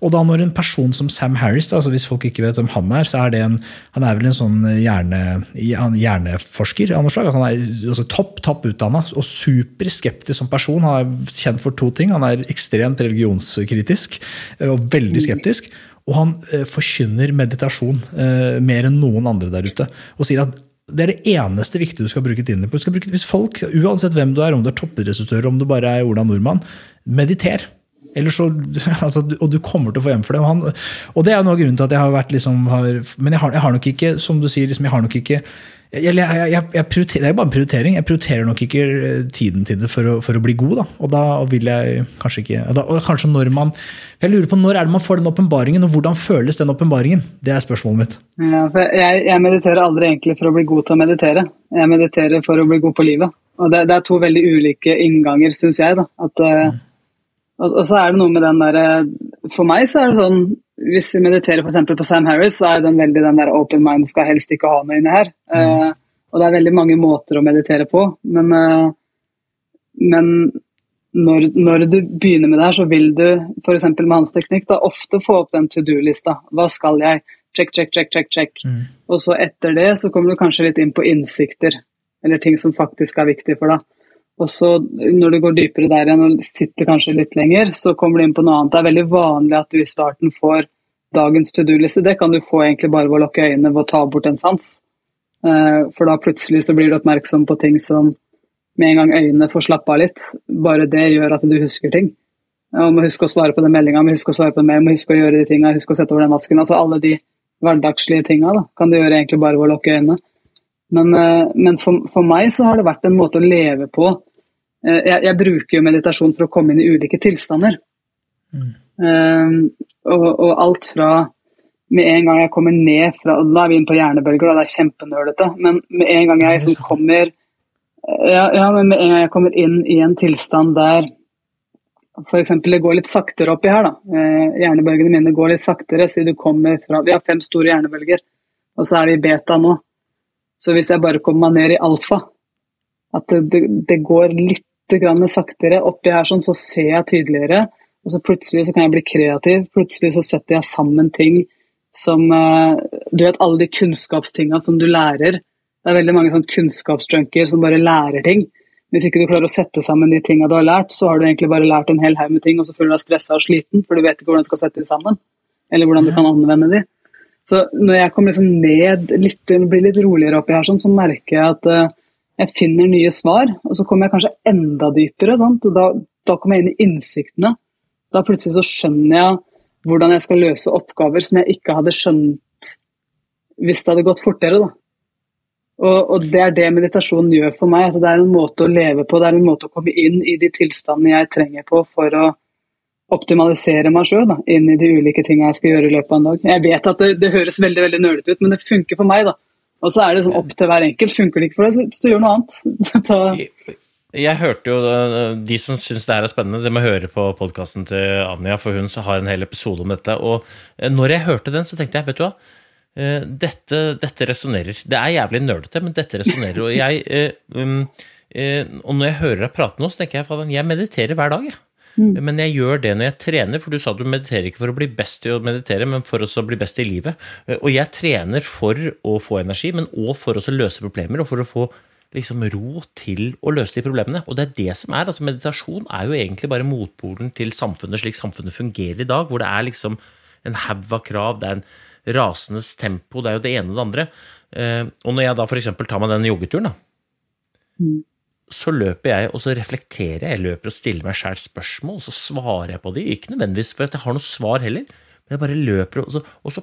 Og da når en person som Sam Harris, da, altså hvis folk ikke vet hvem han er, så er det en, han er vel en sånn hjerne, hjerneforsker av noe slag. Han er altså, topp topp utdanna og superskeptisk som person. Han er kjent for to ting. Han er ekstremt religionskritisk eh, og veldig skeptisk. Og han eh, forkynner meditasjon eh, mer enn noen andre der ute. Og sier at det er det eneste viktige du skal bruke tiden på. Bruke, hvis folk, Uansett hvem du er, om du er toppidrettsutøver, om du bare er Ola Nordmann, mediter. Så, altså, og du kommer til å få hjem for det. Og, han, og det er noe av grunnen til at jeg har vært liksom, har, Men jeg har, jeg har, nok ikke, som du sier, liksom, jeg har nok ikke jeg, jeg, Det er bare en prioritering. Jeg prioriterer nok ikke eh, tiden til det for å, for å bli god. Da. Og da vil jeg kanskje ikke da, og kanskje når man, Jeg lurer på når er det man får den åpenbaringen, og hvordan føles den åpenbaringen? Det er spørsmålet mitt. Ja, jeg, mediterer aldri egentlig for å bli god til å meditere. Jeg mediterer for å bli god på livet. Og det, det er to veldig ulike innganger, syns jeg. da, at mm og, og, så er det noe med den der, For meg så er det sånn Hvis vi mediterer f.eks. på Sam Harris, så er den veldig den der open mind skal helst ikke ha noe inni her. Mm. Uh, og det er veldig mange måter å meditere på, men, uh, men når, når, du begynner med det her, så vil du f.eks. med hans teknikk da, ofte få opp den to do-lista. Hva skal jeg? Check, check, check, check. check. Mm. Og så etter det så kommer du kanskje litt inn på innsikter, eller ting som faktisk er viktig for deg. Og så når du går dypere der igjen og sitter kanskje litt lenger, så kommer du inn på noe annet. Det er veldig vanlig at du i starten får dagens to do-liste. Det kan du få egentlig bare ved å lukke øynene ved å ta bort en sans. Eh, for da plutselig så blir du oppmerksom på ting som med en gang øynene får slappe av litt. Bare det gjør at du husker ting. Og må huske å svare på den meldinga, må huske å svare på den mail, må huske å gjøre de tinga, huske å sette over den vasken. Altså alle de hverdagslige tinga kan du gjøre egentlig bare ved å lukke øynene. Men, eh, men for, for, meg så har det vært en måte å leve på. Eh, jeg, jeg bruker jo meditasjon for å komme inn i ulike tilstander. Mm. Um, og, og, alt fra med en gang jeg kommer ned fra Da er vi inne på hjernebølger, da, det er kjempenølete. Men med en gang jeg liksom kommer ja, ja, men med en gang jeg kommer inn i en tilstand der f.eks. det går litt saktere oppi her, da. Hjernebølgene mine går litt saktere, siden du kommer fra Vi har fem store hjernebølger, og så er vi i beta nå. Så hvis jeg bare kommer meg ned i alfa, at det, det, går litt saktere oppi her, sånn, så ser jeg tydeligere. Og så plutselig så kan jeg bli kreativ. Plutselig så setter jeg sammen ting som eh, Du vet alle de kunnskapstinga som du lærer. Det er veldig mange sånn kunnskapsjunkier som bare lærer ting. Hvis ikke du klarer å sette sammen de tinga du har lært, så har du egentlig bare lært en hel haug med ting, og så føler du deg stressa og sliten, for du vet ikke hvordan du skal sette dem sammen. Eller hvordan du kan anvende de. Så når jeg kommer liksom ned litt, blir litt roligere oppi her, sånn, så merker jeg at uh, jeg finner nye svar. Og så kommer jeg kanskje enda dypere. Sant? Da, da kommer jeg inn i innsiktene. Da plutselig så skjønner jeg hvordan jeg skal løse oppgaver som jeg ikke hadde skjønt hvis det hadde gått fortere. Da. Og, og det er det meditasjonen gjør for meg. Altså, Det er en måte å leve på, det er en måte å komme inn i de tilstandene jeg trenger på for å optimalisere meg sjøl inn i de ulike tingene jeg skal gjøre i løpet av en dag. Jeg vet at det, det høres veldig veldig nølete ut, men det funker for meg. da. Og så er det sånn opp til hver enkelt. Funker det ikke for deg, så, så gjør noe annet. jeg, jeg hørte jo, De som syns det her er spennende, de må høre på podkasten til Anja, for hun har en hel episode om dette. Og eh, når jeg hørte den, så tenkte jeg, vet du hva, eh, dette, dette resonnerer. Det er jævlig nerdete, men dette resonnerer. Og, jeg, eh, um, og når jeg hører deg prate nå, så tenker jeg at jeg mediterer hver dag. jeg. Mm. Men jeg gjør det når jeg trener, for du sa du mediterer ikke for å bli best i å meditere, men for å bli best i livet. Og jeg trener for å få energi, men òg for å løse problemer, og for å få liksom ro til å løse de problemene. Og det er det som er. altså Meditasjon er jo egentlig bare motpolen til samfunnet slik samfunnet fungerer i dag, hvor det er liksom en haug av krav, det er en rasende tempo, det er jo det ene og det andre. Eh, og når jeg da f.eks. tar meg den joggeturen, da, mm så løper jeg og så reflekterer jeg. Jeg løper og stiller meg sjæl spørsmål, og så svarer jeg på de. Ikke nødvendigvis for at jeg har noe svar heller, Men jeg bare løper, og så, og så,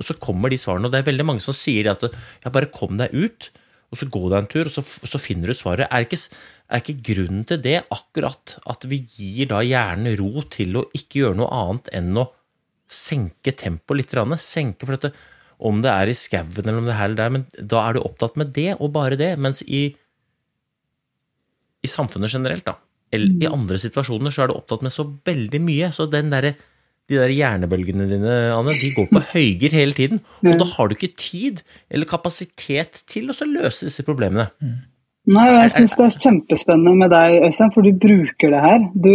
og så kommer de svarene. Og det er veldig mange som sier at ja, bare kom deg ut, og så gå deg en tur, og så, så finner du svaret. Er ikke, er ikke grunnen til det akkurat at vi gir da hjernen ro til å ikke gjøre noe annet enn å senke tempoet litt? Senke, for dette, om det er i skauen eller om det er her eller der, men da er du opptatt med det og bare det. Mens i, i samfunnet generelt, da, eller i andre situasjoner, så er du opptatt med så veldig mye. Så den der, de der hjernebølgene dine, Anne, de går på høyger hele tiden. Og da har du ikke tid eller kapasitet til å løse disse problemene. Nei, jeg syns det er kjempespennende med deg, Øystein, for du bruker det her. Du,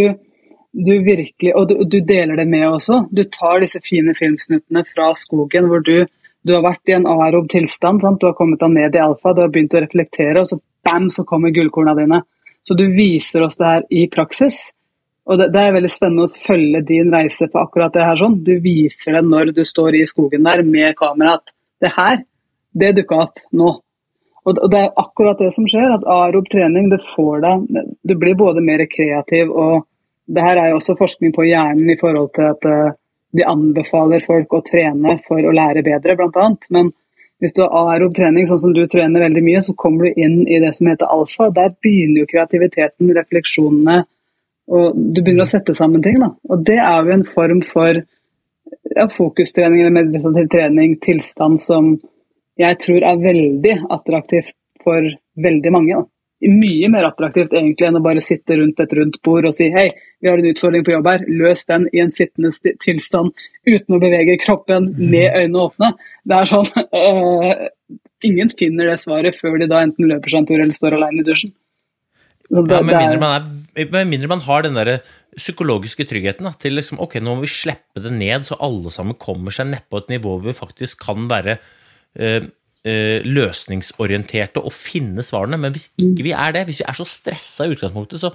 du virkelig, og du, du, deler det med også. Du tar disse fine filmsnuttene fra skogen hvor du, du har vært i en aerob tilstand. Sant? Du har kommet deg ned i alfa, du har begynt å reflektere, og så bam, så kommer gullkorna dine. Så du viser oss det her i praksis. Og det, det, er veldig spennende å følge din reise på akkurat det her. sånn. Du viser det når du står i skogen der med kamera, at det her, det dukka opp nå. Og det er akkurat det som skjer, at arob trening det får deg Du blir både mer kreativ og det her er jo også forskning på hjernen i forhold til at uh, de anbefaler folk å trene for å lære bedre, blant annet. Men hvis du har aerob trening, sånn som du trener veldig mye, så kommer du inn i det som heter alfa. Der begynner jo kreativiteten, refleksjonene, og du begynner å sette sammen ting. Da. Og det er jo en form for ja, fokustrening eller meditativ trening, tilstand som jeg tror er veldig attraktivt for veldig mange. Da. Mye mer attraktivt egentlig enn å bare sitte rundt et rundt bord og si hei, vi har en utfordring på jobb her, løs den i en sittende tilstand uten å bevege kroppen med øynene åpne. Det er sånn uh, Ingen finner det svaret før de da enten løper seg en tur eller står alene i dusjen. Det, ja, med, mindre man er, med mindre man har den der psykologiske tryggheten da, til liksom, ok, nå må vi slippe det ned, så alle sammen kommer seg nedpå et nivå hvor vi faktisk kan være eh, løsningsorienterte og finne svarene. Men hvis ikke vi er det, hvis vi er så stressa i utgangspunktet, så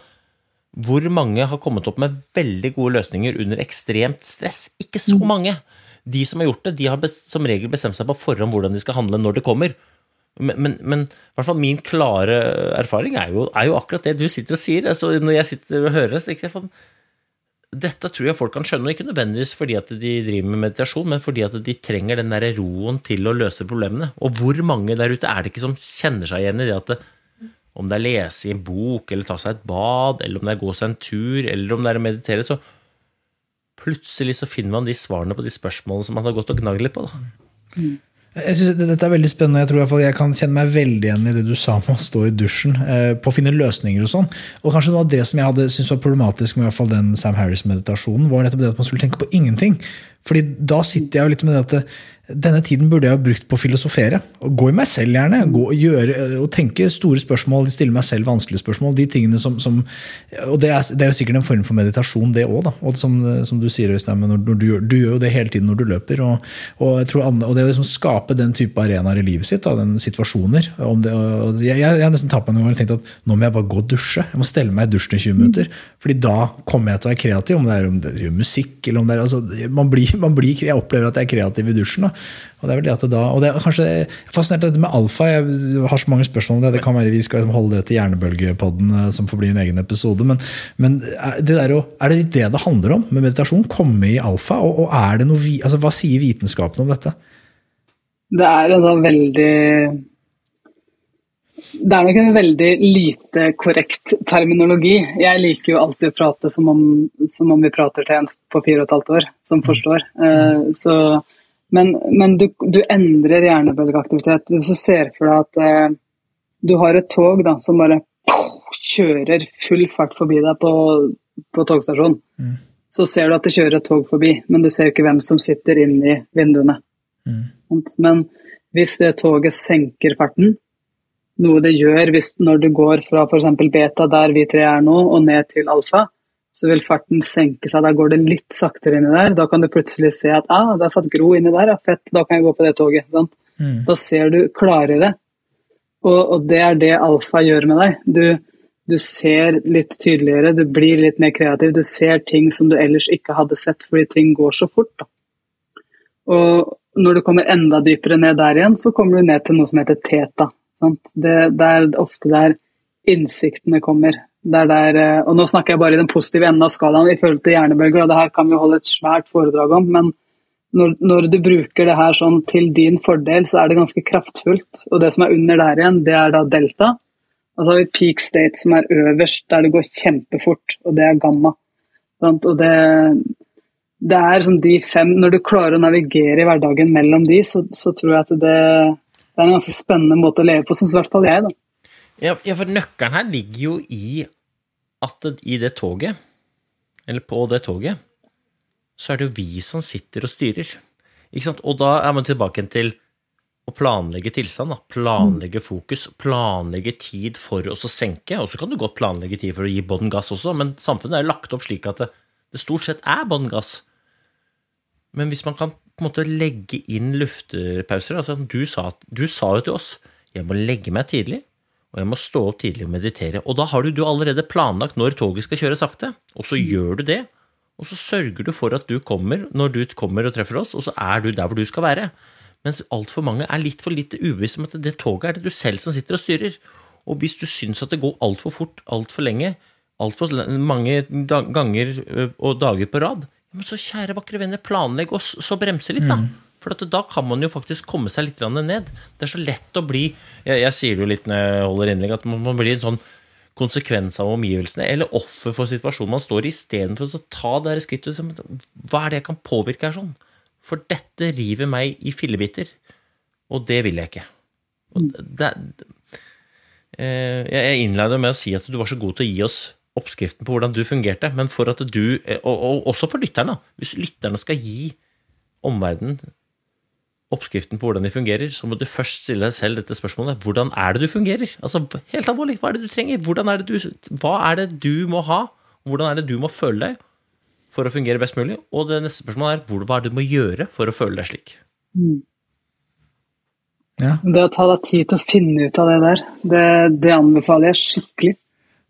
hvor mange har kommet opp med veldig gode løsninger under ekstremt stress? Ikke så mm. mange. De som har gjort det, de har som regel bestemt seg på forhånd hvordan de skal handle når det kommer. Men, men, men i hvert fall min klare erfaring er jo, er jo, akkurat det du sitter og sier. Altså, når jeg sitter og hører det, så tenker jeg dette tror jeg folk kan skjønne, og ikke nødvendigvis fordi at de driver med meditasjon, men fordi at de trenger den der roen til å løse problemene. Og hvor mange der ute er det ikke som kjenner seg igjen i det at det, om det er lese i en bok, eller ta seg et bad, eller om det er gå seg en tur, eller om det er å meditere, så plutselig så finner man de svarene på de spørsmålene som man har gått og gnagd litt på. da. Mm. Jeg synes Dette er veldig spennende. Jeg tror i hvert fall jeg kan kjenne meg veldig igjen i det du sa om å stå i dusjen. Eh, på å finne løsninger og sånn. Og kanskje noe av det som jeg hadde syntes var problematisk med i hvert fall den Sam Harris-meditasjonen, var nettopp det at man skulle tenke på ingenting. Fordi da sitter jeg jo litt med det at denne tiden burde jeg ha brukt på å filosofere. Gå i meg selv, gjerne. Gå, gjøre, og tenke store spørsmål, stille meg selv vanskelige spørsmål. de tingene som, som og det er, det er, jo sikkert en form for meditasjon, det òg. Og som, som, du sier, Øystein, når, når du, du, gjør jo det hele tiden når du løper. Og, og, jeg tror, og det å liksom skape den type arenaer i livet sitt, da, den situasjoner det, jeg, jeg, har nesten tatt meg noen ganger og tenkt at nå må jeg bare gå og dusje. Jeg må stelle meg i dusjen i 20 minutter. fordi da kommer jeg til å være kreativ. Om det er, om det er musikk eller om det er altså, man blir, man blir, Jeg opplever at jeg er kreativ i dusjen. da og det er vel det at det da, og det er kanskje fascinert dette med alfa. Jeg har så mange spørsmål om det. Det kan være Vi skal holde det til hjernebølgepodden, eh, som får bli en egen episode. Men, men det der, er det det det handler om med meditasjon? Komme i alfa? Og, og er det noe, altså, hva sier vitenskapen om dette? Det er en sånn veldig det er nok en veldig lite korrekt terminologi. Jeg liker jo alltid å prate som om, som om vi prater til en på fire og et halvt år, som mm. forstår. Uh, så men, men du, du, endrer hjernebølgeaktivitet. Hvis du ser for deg at eh, du har et tog da, som bare kjører full fart forbi deg på, på togstasjonen, mm. så ser du at det kjører et tog forbi, men du ser ikke hvem som sitter inni vinduene. Mm. Men hvis det toget senker farten, noe det gjør hvis, når du går fra f.eks. beta, der vi tre er nå, og ned til alfa, så vil farten senke seg. Da går det litt saktere inni der. Da kan du plutselig se at ah, det er satt Gro inni der, ja, fett, da kan jeg gå på det toget. Mm. Da ser du klarere. Og, og, det er det alfa gjør med deg. Du, du, ser litt tydeligere, du blir litt mer kreativ. Du ser ting som du ellers ikke hadde sett, fordi ting går så fort. Da. Og når du kommer enda dypere ned der igjen, så kommer du ned til noe som heter teta. Det, det er ofte der innsiktene kommer. Der, eh, og nå snakker jeg bare i den positive enden av skalaen i forhold til hjernebølger, og det her kan vi holde et svært foredrag om, men når, når, du bruker det her sånn til din fordel, så er det ganske kraftfullt. Og det som er under der igjen, det er da delta. Og så har vi peak state som er øverst, der det går kjempefort, og det er gamma. Og det, det er som de fem Når du klarer å navigere i hverdagen mellom de, så, så tror jeg at det, det, er en ganske spennende måte å leve på, syns i hvert fall jeg. da. Ja, for nøkkelen her ligger jo i at i det toget, eller på det toget, så er det jo vi som sitter og styrer. Ikke sant? Og da er man tilbake til å planlegge tilstand. Da. Planlegge fokus, planlegge tid for å senke. Og så kan du godt planlegge tid for å gi bånn gass også, men samfunnet er lagt opp slik at det, det stort sett er bånn gass. Men hvis man kan på en måte legge inn luftepauser altså du, sa, du sa jo til oss jeg må legge meg tidlig, og jeg må stå opp tidlig og meditere. Og da har du, du allerede planlagt når toget skal kjøre sakte, og så gjør du det. Og så sørger du for at du kommer når du kommer og treffer oss, og så er du der hvor du skal være. Mens altfor mange er litt for lite ubevisst om at det toget er det du selv som sitter og styrer. Og hvis du syns at det går altfor fort, altfor lenge, altfor mange ganger og dager på rad, så kjære vakre venner, planlegg og så bremse litt, da. Mm. For da kan man jo faktisk komme seg litt ned. Det er så lett å bli Jeg, jeg sier det jo litt når jeg holder innlegg, at man, man blir en sånn konsekvens av omgivelsene, eller offer for situasjonen man står i, istedenfor å ta det her skrittet Hva er det jeg kan påvirke her sånn? For dette river meg i fillebiter, og det vil jeg ikke. Det, eh, jeg innledet med å si at du var så god til å gi oss oppskriften på hvordan du fungerte, men for at du, eh, og, og også for lytterne, hvis lytterne skal gi omverdenen oppskriften på hvordan de fungerer, så må du først stille deg selv dette spørsmålet. Hvordan er det du fungerer? Altså, Helt alvorlig, hva er det du trenger? Er du, hva er det du må ha? Hvordan er det du må føle deg for å fungere best mulig? Og det neste spørsmålet er hva er det du må gjøre for å føle deg slik? Mm. Ja. Det å ta deg tid til å finne ut av det der, det, det anbefaler jeg skikkelig.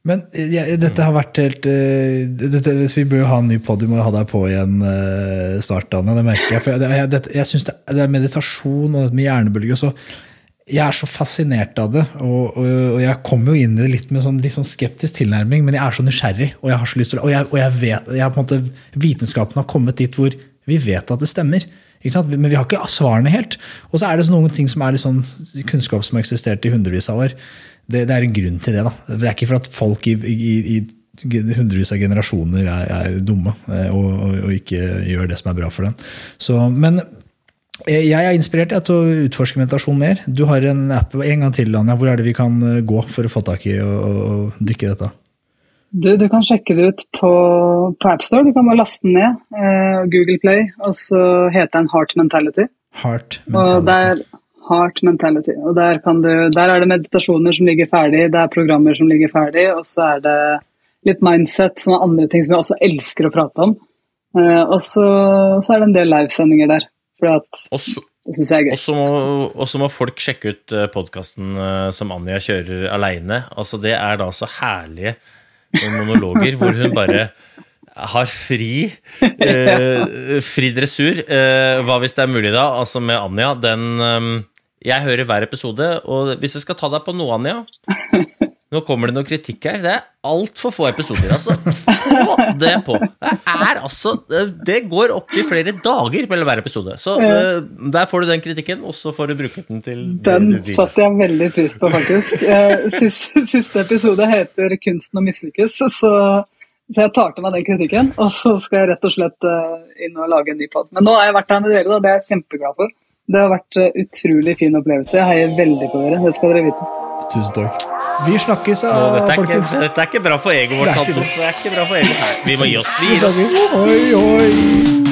Men ja, dette har vært helt uh, dette, Vi bør jo ha en ny podi, må ha deg på igjen uh, snart, Anne. Det merker jeg. For jeg, jeg, det, jeg synes det, det, er meditasjon og dette med hjernebølger så Jeg er så fascinert av det. Og, og, og jeg kommer jo inn i det litt med sånn, litt sånn skeptisk tilnærming, men jeg er så nysgjerrig. Og jeg har så lyst til, og jeg, og jeg vet, jeg på en måte, Vitenskapen har kommet dit hvor vi vet at det stemmer. Men vi har ikke svarene helt. Og så er det noen ting som er litt sånn kunnskap som har eksistert i hundrevis av år det, det, er en grunn til det. da. Det er ikke for at folk i, i, i hundrevis av generasjoner er, er dumme eh, og, og, og, ikke gjør det som er bra for dem. Så, men jeg er inspirert til å utforske meditasjon mer. Du har en app en gang til, Anja. Hvor er det vi kan eh, gå for å få tak i og, og dykke i dette? Du, du, kan sjekke det ut på, på AppStore. Du kan bare laste den ned. Eh, Google Play. Og så heter den Heart Mentality. Heart Mentality. Og der, Heart mentality. Og der, du, der, er det meditasjoner som ligger ferdig, det er programmer som ligger ferdig, og så er det litt mindset, sånne andre ting som jeg også elsker å prate om. Uh, og så, så, er det en del livesendinger der. For at, også, det syns jeg er gøy. Og så må, folk sjekke ut eh, podkasten eh, som Anja kjører aleine. Altså, det er da så herlige monologer hvor hun bare har fri eh, fri dressur. Eh, hva hvis det er mulig, da? Altså med Anja. Den um, jeg hører hver episode, og hvis jeg skal ta deg på noe, Anja Nå kommer det noe kritikk her. Det er altfor få episoder, altså. Få det på! Det er altså Det går opptil flere dager mellom hver episode. Så uh, der får du den kritikken, og så får du bruke den til Den satte jeg veldig pris på, faktisk. Eh, siste, siste episode heter 'Kunsten å mislykkes', så, så jeg tar til meg den kritikken. Og så skal jeg rett og slett uh, inn og lage en ny pod. Men nå har jeg vært her med dere, da. Det er jeg kjempeglad for. Det har vært en eh, utrolig fin opplevelse. Jeg heier veldig på dere. Det skal dere vite. Tusen takk. Vi snakkes, Nå, dette, er folkens. Ikke, dette er ikke bra for egoet vårt, altså. Det er ikke bra for egoet. Vi må gi oss. Vi gir oss. Oi, oi.